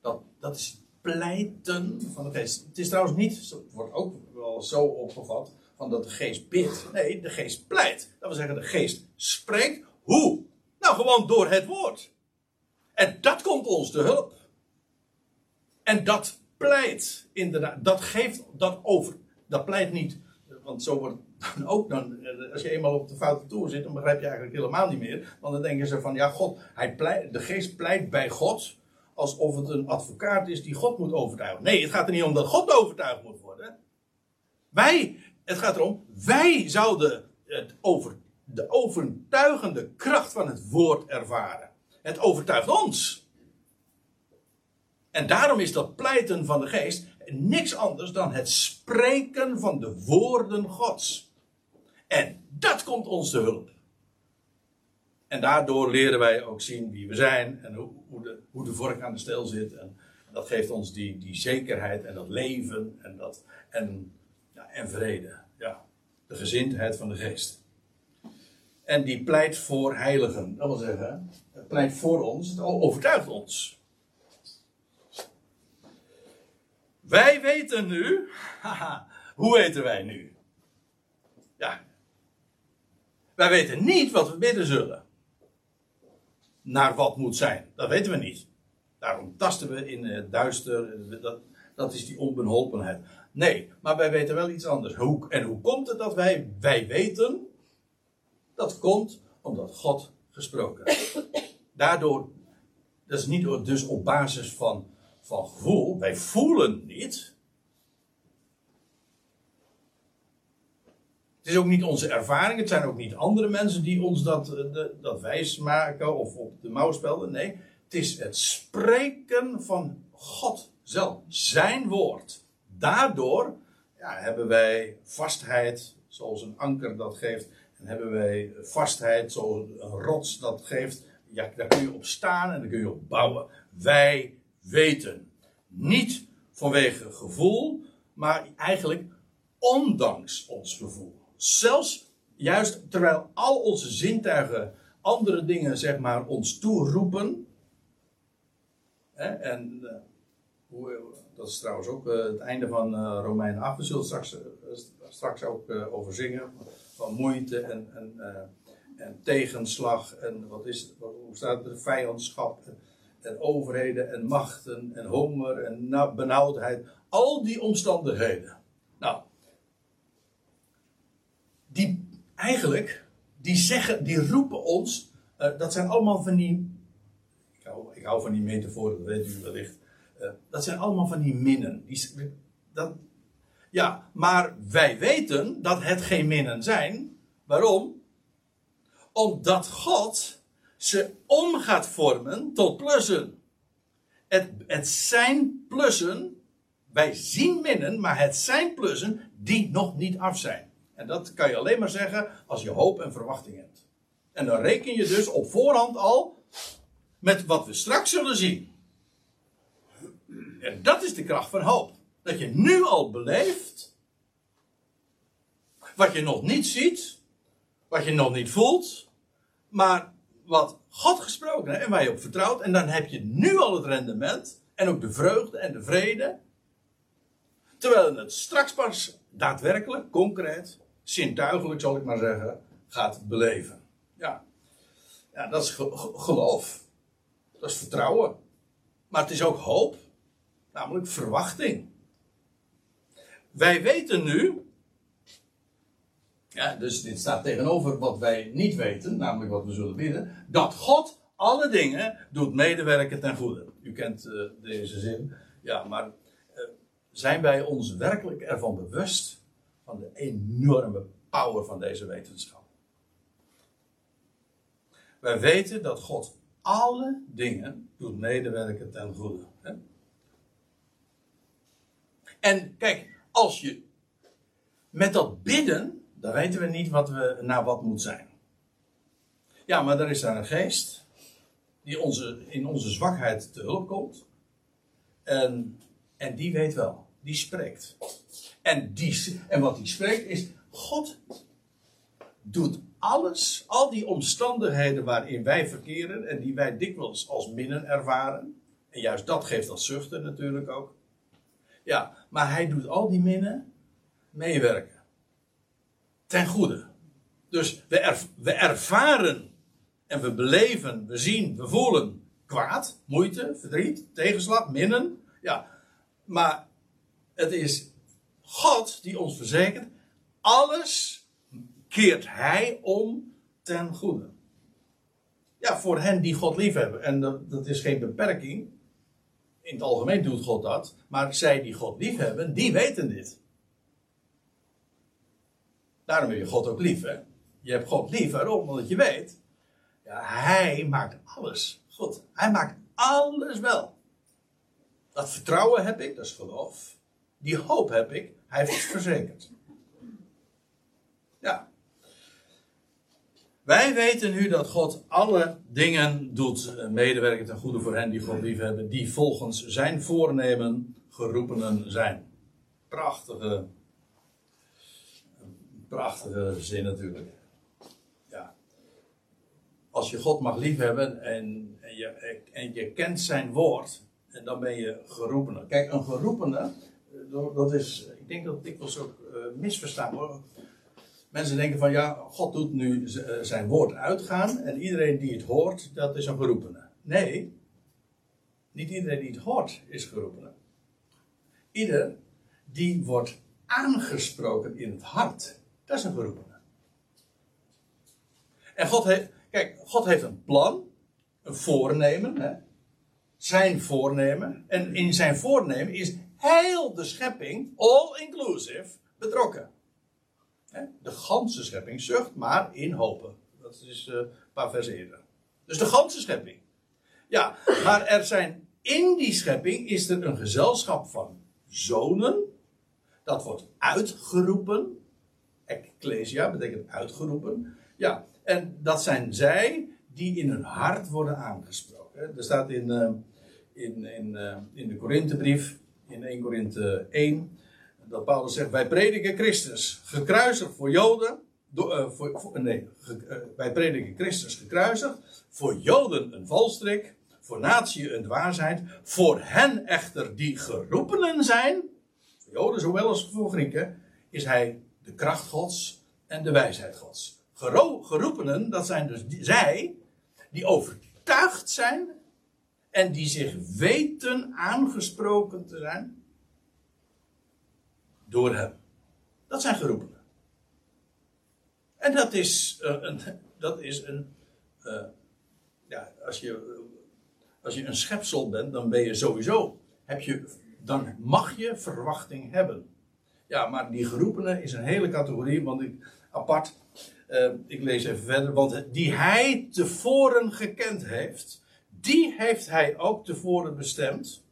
dat, dat is pleiten van de geest. Het is trouwens niet, wordt ook wel zo opgevat, van dat de geest bidt. Nee, de geest pleit. Dat wil zeggen, de geest spreekt. Hoe? Nou, gewoon door het woord. En dat komt ons te hulp. En dat pleit inderdaad. Dat geeft dat over. Dat pleit niet. Want zo wordt dan ook dan. Als je eenmaal op de foute toer zit, dan begrijp je eigenlijk helemaal niet meer. Want dan denken ze van ja, God. Hij pleit, de geest pleit bij God. Alsof het een advocaat is die God moet overtuigen. Nee, het gaat er niet om dat God overtuigd moet worden. Wij het gaat erom, wij zouden het over, de overtuigende kracht van het woord ervaren. Het overtuigt ons. En daarom is dat pleiten van de geest niks anders dan het spreken van de woorden Gods. En dat komt ons te hulp. En daardoor leren wij ook zien wie we zijn en hoe, hoe, de, hoe de vork aan de steel zit. En dat geeft ons die, die zekerheid en dat leven en, dat, en en vrede. Ja, de gezindheid van de geest. En die pleit voor heiligen. Dat wil zeggen, het pleit voor ons, het overtuigt ons. Wij weten nu, hoe weten wij nu? Ja, wij weten niet wat we bidden zullen. Naar wat moet zijn, dat weten we niet. Daarom tasten we in het duister. Dat, Dat is die onbeholpenheid. Nee, maar wij weten wel iets anders. Hoe, en hoe komt het dat wij, wij weten? Dat komt omdat God gesproken heeft. Daardoor, dat is niet dus op basis van, van gevoel. Wij voelen niet. Het is ook niet onze ervaring. Het zijn ook niet andere mensen die ons dat, eh, de, dat wijs maken of op de mouw spelden. Nee, het is het spreken van God zelf. Zijn woord. Daardoor ja, hebben wij vastheid, zoals een anker dat geeft. En hebben wij vastheid, zoals een rots dat geeft. Ja, daar kun je op staan en daar kun je op bouwen. Wij weten. Niet vanwege gevoel, maar eigenlijk ondanks ons gevoel. Zelfs juist terwijl al onze zintuigen andere dingen, zeg maar, ons toeroepen. Hè, en uh, hoe, dat is trouwens ook uh, het einde van uh, Romeinen 8. We zullen straks, straks ook over zingen. Van moeite en, en, en tegenslag. En wat is, wat, hoe staat het? Vijandschap. En, en overheden en machten en honger en benauwdheid. Al die omstandigheden. Nou, die eigenlijk, die zeggen, die roepen ons, dat zijn allemaal van die, ik hou, ik hou van die metaforen, dat weet u wellicht. Uh, dat zijn allemaal van die minnen. Die, dat, ja, maar wij weten dat het geen minnen zijn. Waarom? Omdat God ze om gaat vormen tot plussen. Het, het zijn plussen, wij zien minnen, maar het zijn plussen die nog niet af zijn. En dat kan je alleen maar zeggen als je hoop en verwachting hebt. En dan reken je dus op voorhand al met wat we straks zullen zien. En dat is de kracht van hoop. Dat je nu al beleeft wat je nog niet ziet, wat je nog niet voelt, maar wat God gesproken heeft en waar je op vertrouwt. En dan heb je nu al het rendement en ook de vreugde en de vrede. Terwijl het straks pas daadwerkelijk, concreet, zintuigelijk zal ik maar zeggen, gaat beleven. Ja, ja dat is geloof. Dat is vertrouwen. Maar het is ook hoop, namelijk verwachting. Wij weten nu, ja, dus dit staat tegenover wat wij niet weten, namelijk wat we zullen bidden, dat God alle dingen doet medewerken ten goede. U kent uh, deze zin. Ja, maar uh, zijn wij ons werkelijk ervan bewust van de enorme power van deze wetenschap. Wij weten dat God alle dingen doet medewerken ten goede. En kijk, als je met dat bidden, dan weten we niet wat we, naar wat moet zijn. Ja, maar er is daar een geest die onze, in onze zwakheid te hulp komt. En, en die weet wel, die spreekt. En, die, en wat die spreekt is, God doet alles, al die omstandigheden waarin wij verkeren en die wij dikwijls als minnen ervaren. En juist dat geeft als zuchten natuurlijk ook. Ja, maar hij doet al die minnen meewerken. Ten goede. Dus we, ervaren en we beleven, we zien, we voelen kwaad, moeite, verdriet, tegenslag, minnen. Ja, maar het is God die ons verzekert, alles keert Hij om ten goede. Ja, voor hen die God liefhebben. En dat is geen beperking. In het algemeen doet God dat. Maar zij die God liefhebben, die weten dit. Daarom heb je God ook lief, hè? Je hebt God lief, waarom? Omdat je weet. Ja, hij maakt alles goed. Hij maakt alles wel. Dat vertrouwen heb ik, dat is geloof. Die hoop heb ik, hij heeft het verzekerd. Ja. Wij weten nu dat God alle dingen doet eh, medewerken ten goede voor hen die God lief hebben, die volgens zijn voornemen geroepenen zijn. Prachtige, prachtige zin natuurlijk. Ja. Als je God mag liefhebben en, en, je, en je kent zijn woord, en dan ben je geroepene. Kijk, een geroepene, eh, dat is, ik denk dat dikwijls ook uh, misverstaan wordt. Mensen denken van ja, God doet nu eh, zijn woord uitgaan en iedereen die het hoort, dat is een geroepene. Nee, niet iedereen die het hoort is geroepene. Ieder die wordt aangesproken in het hart. Dat is een geroepene. En God heeft, kijk, God heeft een plan, een voornemen, hè? zijn voornemen. En in zijn voornemen is heel de schepping, all inclusive, betrokken. De ganse schepping zucht, maar in hopen. Dat is uh, een paar versen eerder. Dus de ganse schepping. Ja, maar er zijn in die schepping is er een gezelschap van zonen. Dat wordt uitgeroepen. Ecclesia betekent uitgeroepen. Ja, en dat zijn zij die in hun hart worden aangesproken. Er staat in, uh, in, in, uh, in de Korinthebrief, in 1 Korinthe 1, dat Paulus zegt: Wij prediken Christus, gekruisigd voor Joden. Uh, voor, voor, nee, ge, wij prediken Christus gekruisigd. Voor Joden een valstrik, voor natie een dwaasheid. Voor hen echter die geroepenen zijn, voor Joden zowel als voor Grieken, is hij de kracht Gods en de wijsheid Gods. Gero, geroepenen, dat zijn dus zij die overtuigd zijn en die zich weten aangesproken te zijn door hem. Dat zijn geroepenen. En dat is uh, een. Dat is een uh, ja, als je, als je een schepsel bent, dan ben je sowieso. Heb je, dan mag je verwachting hebben. Ja, maar die geroepenen is een hele categorie, want ik apart. Uh, ik lees even verder. Want die hij tevoren gekend heeft, die heeft hij ook tevoren bestemd.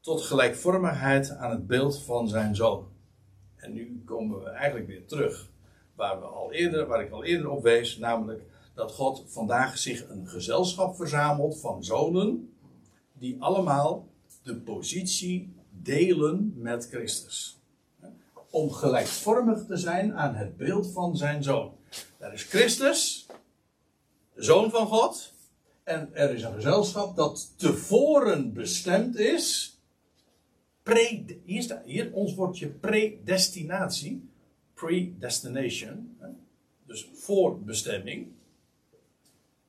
Tot gelijkvormigheid aan het beeld van zijn zoon. En nu komen we eigenlijk weer terug waar, we al eerder, waar ik al eerder op wees, namelijk dat God vandaag zich een gezelschap verzamelt van zonen, die allemaal de positie delen met Christus. Om gelijkvormig te zijn aan het beeld van zijn zoon. Daar is Christus, de zoon van God, en er is een gezelschap dat tevoren bestemd is. Hier staat hier ons woordje predestinatie. Predestination. Dus voorbestemming.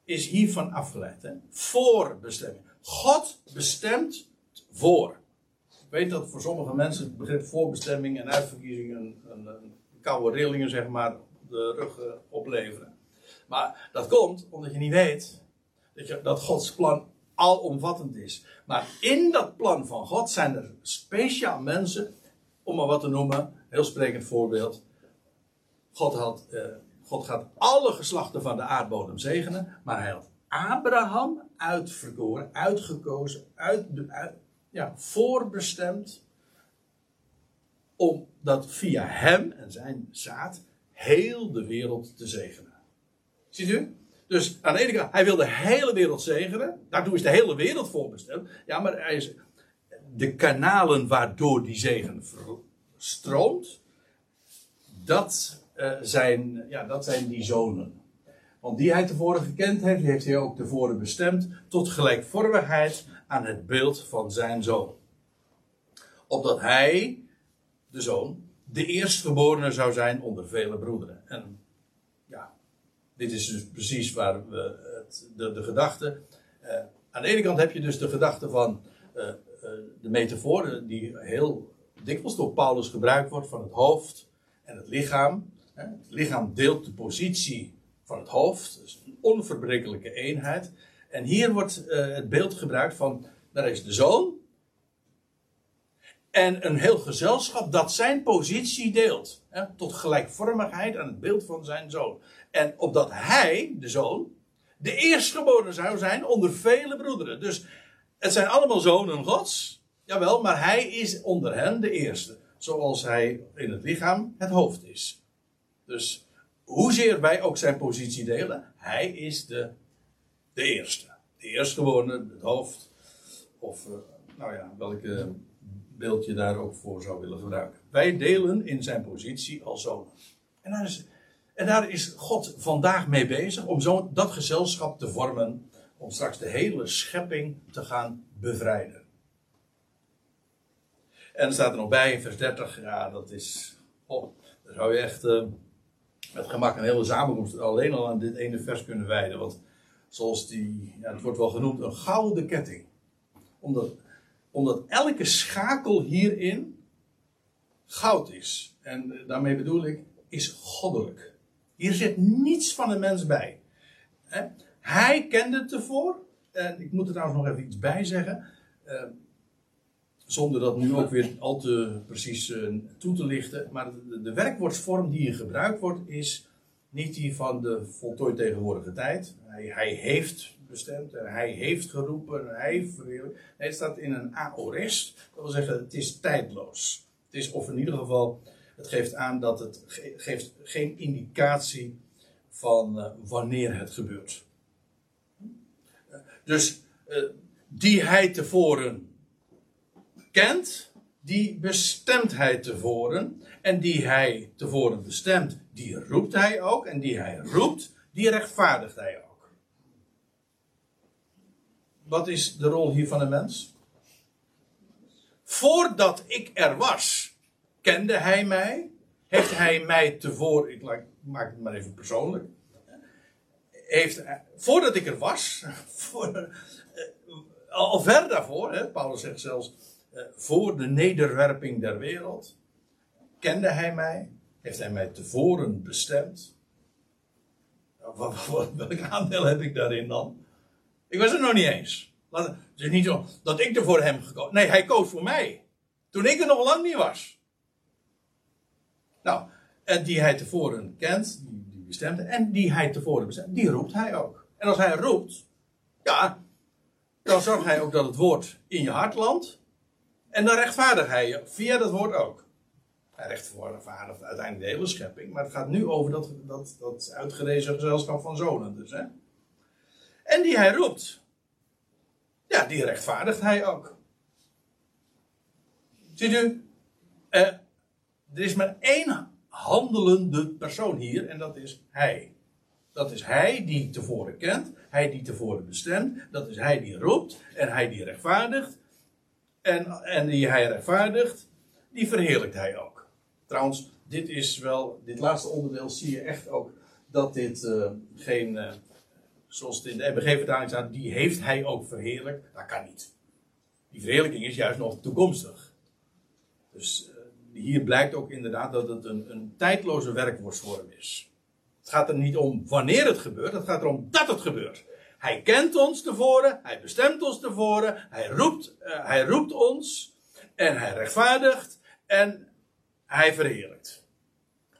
Is hiervan afgeleid. Hè? Voorbestemming. God bestemt voor. Ik weet dat voor sommige mensen het begrip voorbestemming en uitverkiezing een, koude rillingen zeg maar de rug uh, opleveren. Maar dat komt omdat je niet weet dat, je, dat Gods plan alomvattend is. Maar in dat plan van God zijn er speciaal mensen, om maar wat te noemen, heel sprekend voorbeeld. God, had, uh, God gaat alle geslachten van de aardbodem zegenen, maar hij had Abraham uitverkoren, uitgekozen, uit, uit, ja, voorbestemd, omdat via hem en zijn zaad heel de wereld te zegenen. Ziet u? Dus aan de ene kant, hij wil de hele wereld zegenen. Daartoe is de hele wereld voorbestemd. Ja, maar hij is de kanalen waardoor die zegen stroomt, dat, uh, zijn, ja, dat zijn die zonen. Want die hij tevoren gekend heeft, heeft hij ook tevoren bestemd tot gelijkvormigheid aan het beeld van zijn zoon. Opdat hij, de zoon, de eerstgeborene zou zijn onder vele broederen. En dit is dus precies waar we de, de gedachte. Uh, aan de ene kant heb je dus de gedachte van uh, uh, de metafoor, die heel dikwijls door Paulus gebruikt wordt van het hoofd en het lichaam. Het lichaam deelt de positie van het hoofd, dus een onverbrekelijke eenheid. En hier wordt het beeld gebruikt van, daar is de zoon. En een heel gezelschap dat zijn positie deelt. Tot gelijkvormigheid aan het beeld van zijn zoon. En opdat hij, de zoon, de eerstgeboren zou zijn onder vele broederen. Dus het zijn allemaal zonen gods. Jawel, maar hij is onder hen de eerste. Zoals hij in het lichaam het hoofd is. Dus hoezeer wij ook zijn positie delen, hij is de, de eerste. De eerstgeborene, het hoofd. Of, uh, nou ja, welke beeld je daar ook voor zou willen gebruiken. Wij delen in zijn positie als zonen. En daar is en daar is God vandaag mee bezig om zo dat gezelschap te vormen. Om straks de hele schepping te gaan bevrijden. En er staat er nog bij in vers 30. Ja, dat is. Oh, daar zou je echt uh, met gemak een hele samenkomst alleen al aan dit ene vers kunnen wijden. Want zoals die. Ja, het wordt wel genoemd een gouden ketting. Omdat Omdat elke schakel hierin goud is. En daarmee bedoel ik, is goddelijk. Hier zit niets van een mens bij. Hij kende het ervoor. En ik moet er trouwens nog even iets bij zeggen. Eh, zonder dat nu ook weer al te precies uh, toe te lichten. Maar de, de, werkwoordsvorm die hier gebruikt wordt, is niet die van de voltooid tegenwoordige tijd. Hij, hij heeft bestemd hij heeft geroepen en hij Nee, het staat in een aorist. Dat wil zeggen, het is tijdloos. Het is, of in ieder geval, het geeft aan dat het ge geeft geen indicatie van uh, wanneer het gebeurt. Dus uh, die hij tevoren kent, die bestemt hij tevoren. En die hij tevoren bestemt, die roept hij ook. En die hij roept, die rechtvaardigt hij ook. Wat is de rol hier van een mens? Voordat ik er was, kende hij mij. Heeft hij mij tevoren, ik maak het maar even persoonlijk. Heeft, voordat ik er was, voor, eh, al ver daarvoor, hè, Paulus zegt zelfs, eh, voor de nederwerping der wereld, kende hij mij, heeft hij mij tevoren bestemd. Welk aandeel heb ik daarin dan? Ik was er nog niet eens. Het is niet zo dat ik er voor hem gekozen Nee, hij koos voor mij. Toen ik er nog lang niet was. Nou, en die hij tevoren kent, die, die bestemt, en die hij tevoren bestemt, die roept hij ook. En als hij roept, ja, dan zorgt hij ook dat het woord in je hart landt. En dan rechtvaardigt hij je via dat woord ook. Hij rechtvaardigt uiteindelijk de hele schepping. Maar het gaat nu over dat, dat, dat uitgerezen gezelschap van zonen. Dus, hè? En die hij roept. Ja, die rechtvaardigt hij ook. Ziet u? Uh, er is maar één handelende persoon hier. En dat is hij. Dat is hij die tevoren kent. Hij die tevoren bestemt. Dat is hij die roept. En hij die rechtvaardigt. En, en die hij rechtvaardigt, die verheerlijkt hij ook. Trouwens, dit is wel, dit laatste onderdeel zie je echt ook dat dit uh, geen, uh, zoals het in de MBG-vertaling staat, die heeft hij ook verheerlijkt. Dat kan niet. Die verheerlijking is juist nog toekomstig. Dus hier blijkt ook inderdaad dat het een, een tijdloze werkwoordsvorm is. Het gaat er niet om wanneer het gebeurt, het gaat erom dat het gebeurt. Hij kent ons tevoren, hij bestemt ons tevoren, hij roept, uh, hij roept ons en hij rechtvaardigt en hij verheerlijkt.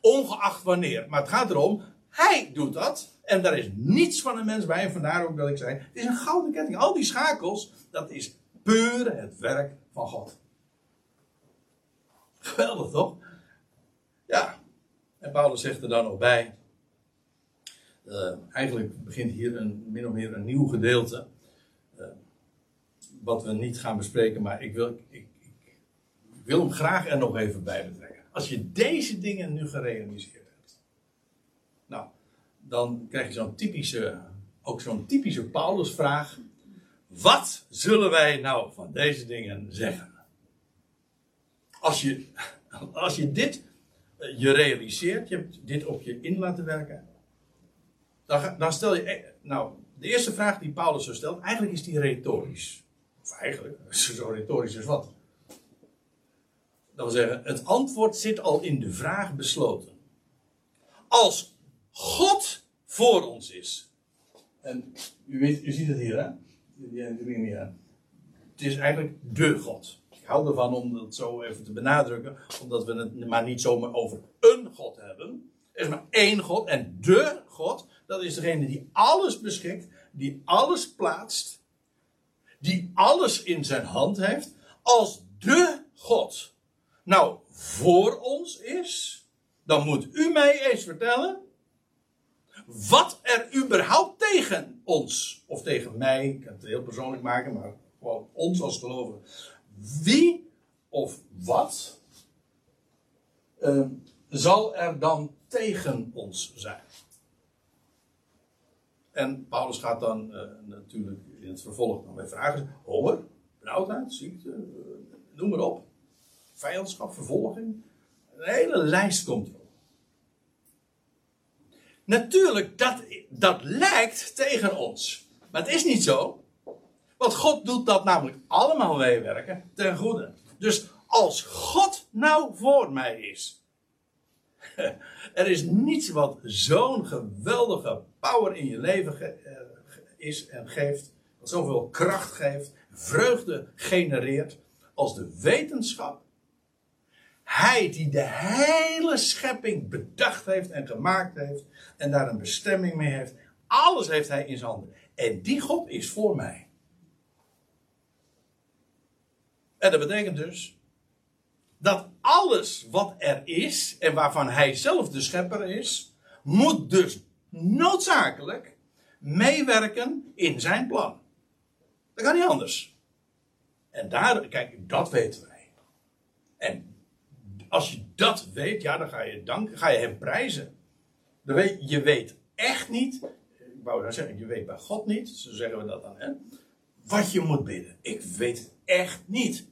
Ongeacht wanneer. Maar het gaat erom, hij doet dat en daar is niets van een mens bij. En vandaar ook dat ik zei, het is een gouden ketting. Al die schakels, dat is puur het werk van God. Geweldig toch? Ja. En Paulus zegt er dan nog bij. Uh, eigenlijk begint hier een, min of meer een nieuw gedeelte. Uh, wat we niet gaan bespreken, maar ik wil, ik, ik, ik, wil hem graag er nog even bij betrekken. Als je deze dingen nu gerealiseerd hebt. Nou, dan krijg je zo'n typische, ook zo'n typische Paulusvraag. Wat zullen wij nou van deze dingen zeggen? Als je, als je dit uh, je realiseert, je hebt dit op je in laten werken dan, dan stel je. Eh, nou, de eerste vraag die Paulus zo stelt, eigenlijk is die retorisch. Of eigenlijk, zo retorisch is wat. Dat wil zeggen, het antwoord zit al in de vraag besloten. Als God voor ons is. En u, weet, u ziet het hier, hè? Het is eigenlijk de God. Ik hou ervan om dat zo even te benadrukken, omdat we het maar niet zomaar over een God hebben. Er is maar één God en de God dat is degene die alles beschikt, die alles plaatst, die alles in zijn hand heeft, als de God nou voor ons is, dan moet u mij eens vertellen wat er überhaupt tegen ons, of tegen mij, ik kan het heel persoonlijk maken, maar gewoon ons als gelovigen, wie of wat uh, zal er dan tegen ons zijn? En Paulus gaat dan uh, natuurlijk in het vervolg dan weer vragen: honger, benauwdheid, ziekte, uh, noem maar op. Vijandschap, vervolging. Een hele lijst komt erop. Natuurlijk, dat, dat lijkt tegen ons. Maar het is niet zo. Want God doet dat namelijk allemaal meewerken ten goede. Dus als God nou voor mij is. Er is niets wat zo'n geweldige power in je leven eh, is en geeft. Wat zoveel kracht geeft, vreugde genereert. Als de wetenschap. Hij die de hele schepping bedacht heeft en gemaakt heeft. En daar een bestemming mee heeft. Alles heeft hij in zijn handen. En die God is voor mij. En dat betekent dus dat alles wat er is en waarvan hij zelf de schepper is, moet dus noodzakelijk meewerken in zijn plan. Dat kan niet anders. En daar, kijk, dat weten wij. En als je dat weet, ja, dan ga je danken, ga je hem prijzen. Dan weet, je weet echt niet, ik wou dan zeggen, je weet bij God niet, zo zeggen we dat dan, hè, wat je moet bidden. Ik weet het echt niet.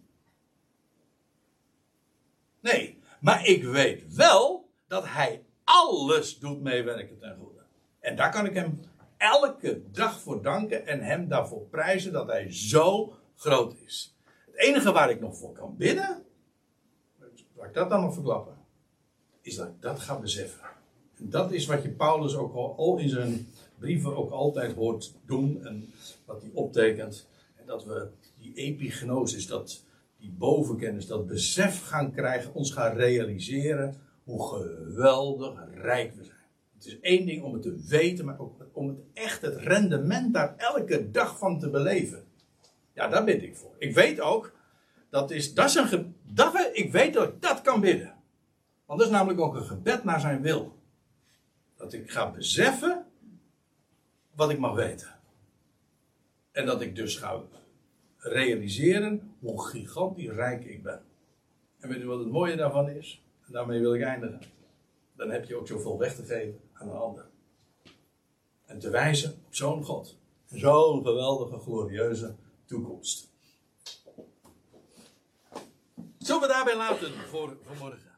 Nee, maar ik weet wel dat hij alles doet meewerken ten goede. En daar kan ik hem elke dag voor danken en hem daarvoor prijzen dat hij zo groot is. Het enige waar ik nog voor kan bidden, laat ik dat dan nog verklappen, is dat ik dat ga beseffen. En dat is wat je Paulus ook al in zijn brieven ook altijd hoort doen en wat hij optekent. En dat we die epignosis, dat die bovenkennis, dat besef gaan krijgen, ons gaan realiseren hoe geweldig rijk we zijn. Het is één ding om het te weten, maar ook om het echt het rendement daar elke dag van te beleven. Ja, daar bid ik voor. Ik weet ook, dat is, dat is een dat, ik weet dat ik dat kan bidden. Want dat is namelijk ook een gebed naar zijn wil. Dat ik ga beseffen wat ik mag weten. En dat ik dus ga realiseren hoe gigantisch rijk ik ben. En weet u wat het mooie daarvan is? En daarmee wil ik eindigen. Dan heb je ook zoveel weg te geven aan een ander. En te wijzen op zo'n God. Zo'n geweldige, glorieuze toekomst. Zullen we daarbij laten voor vanmorgen?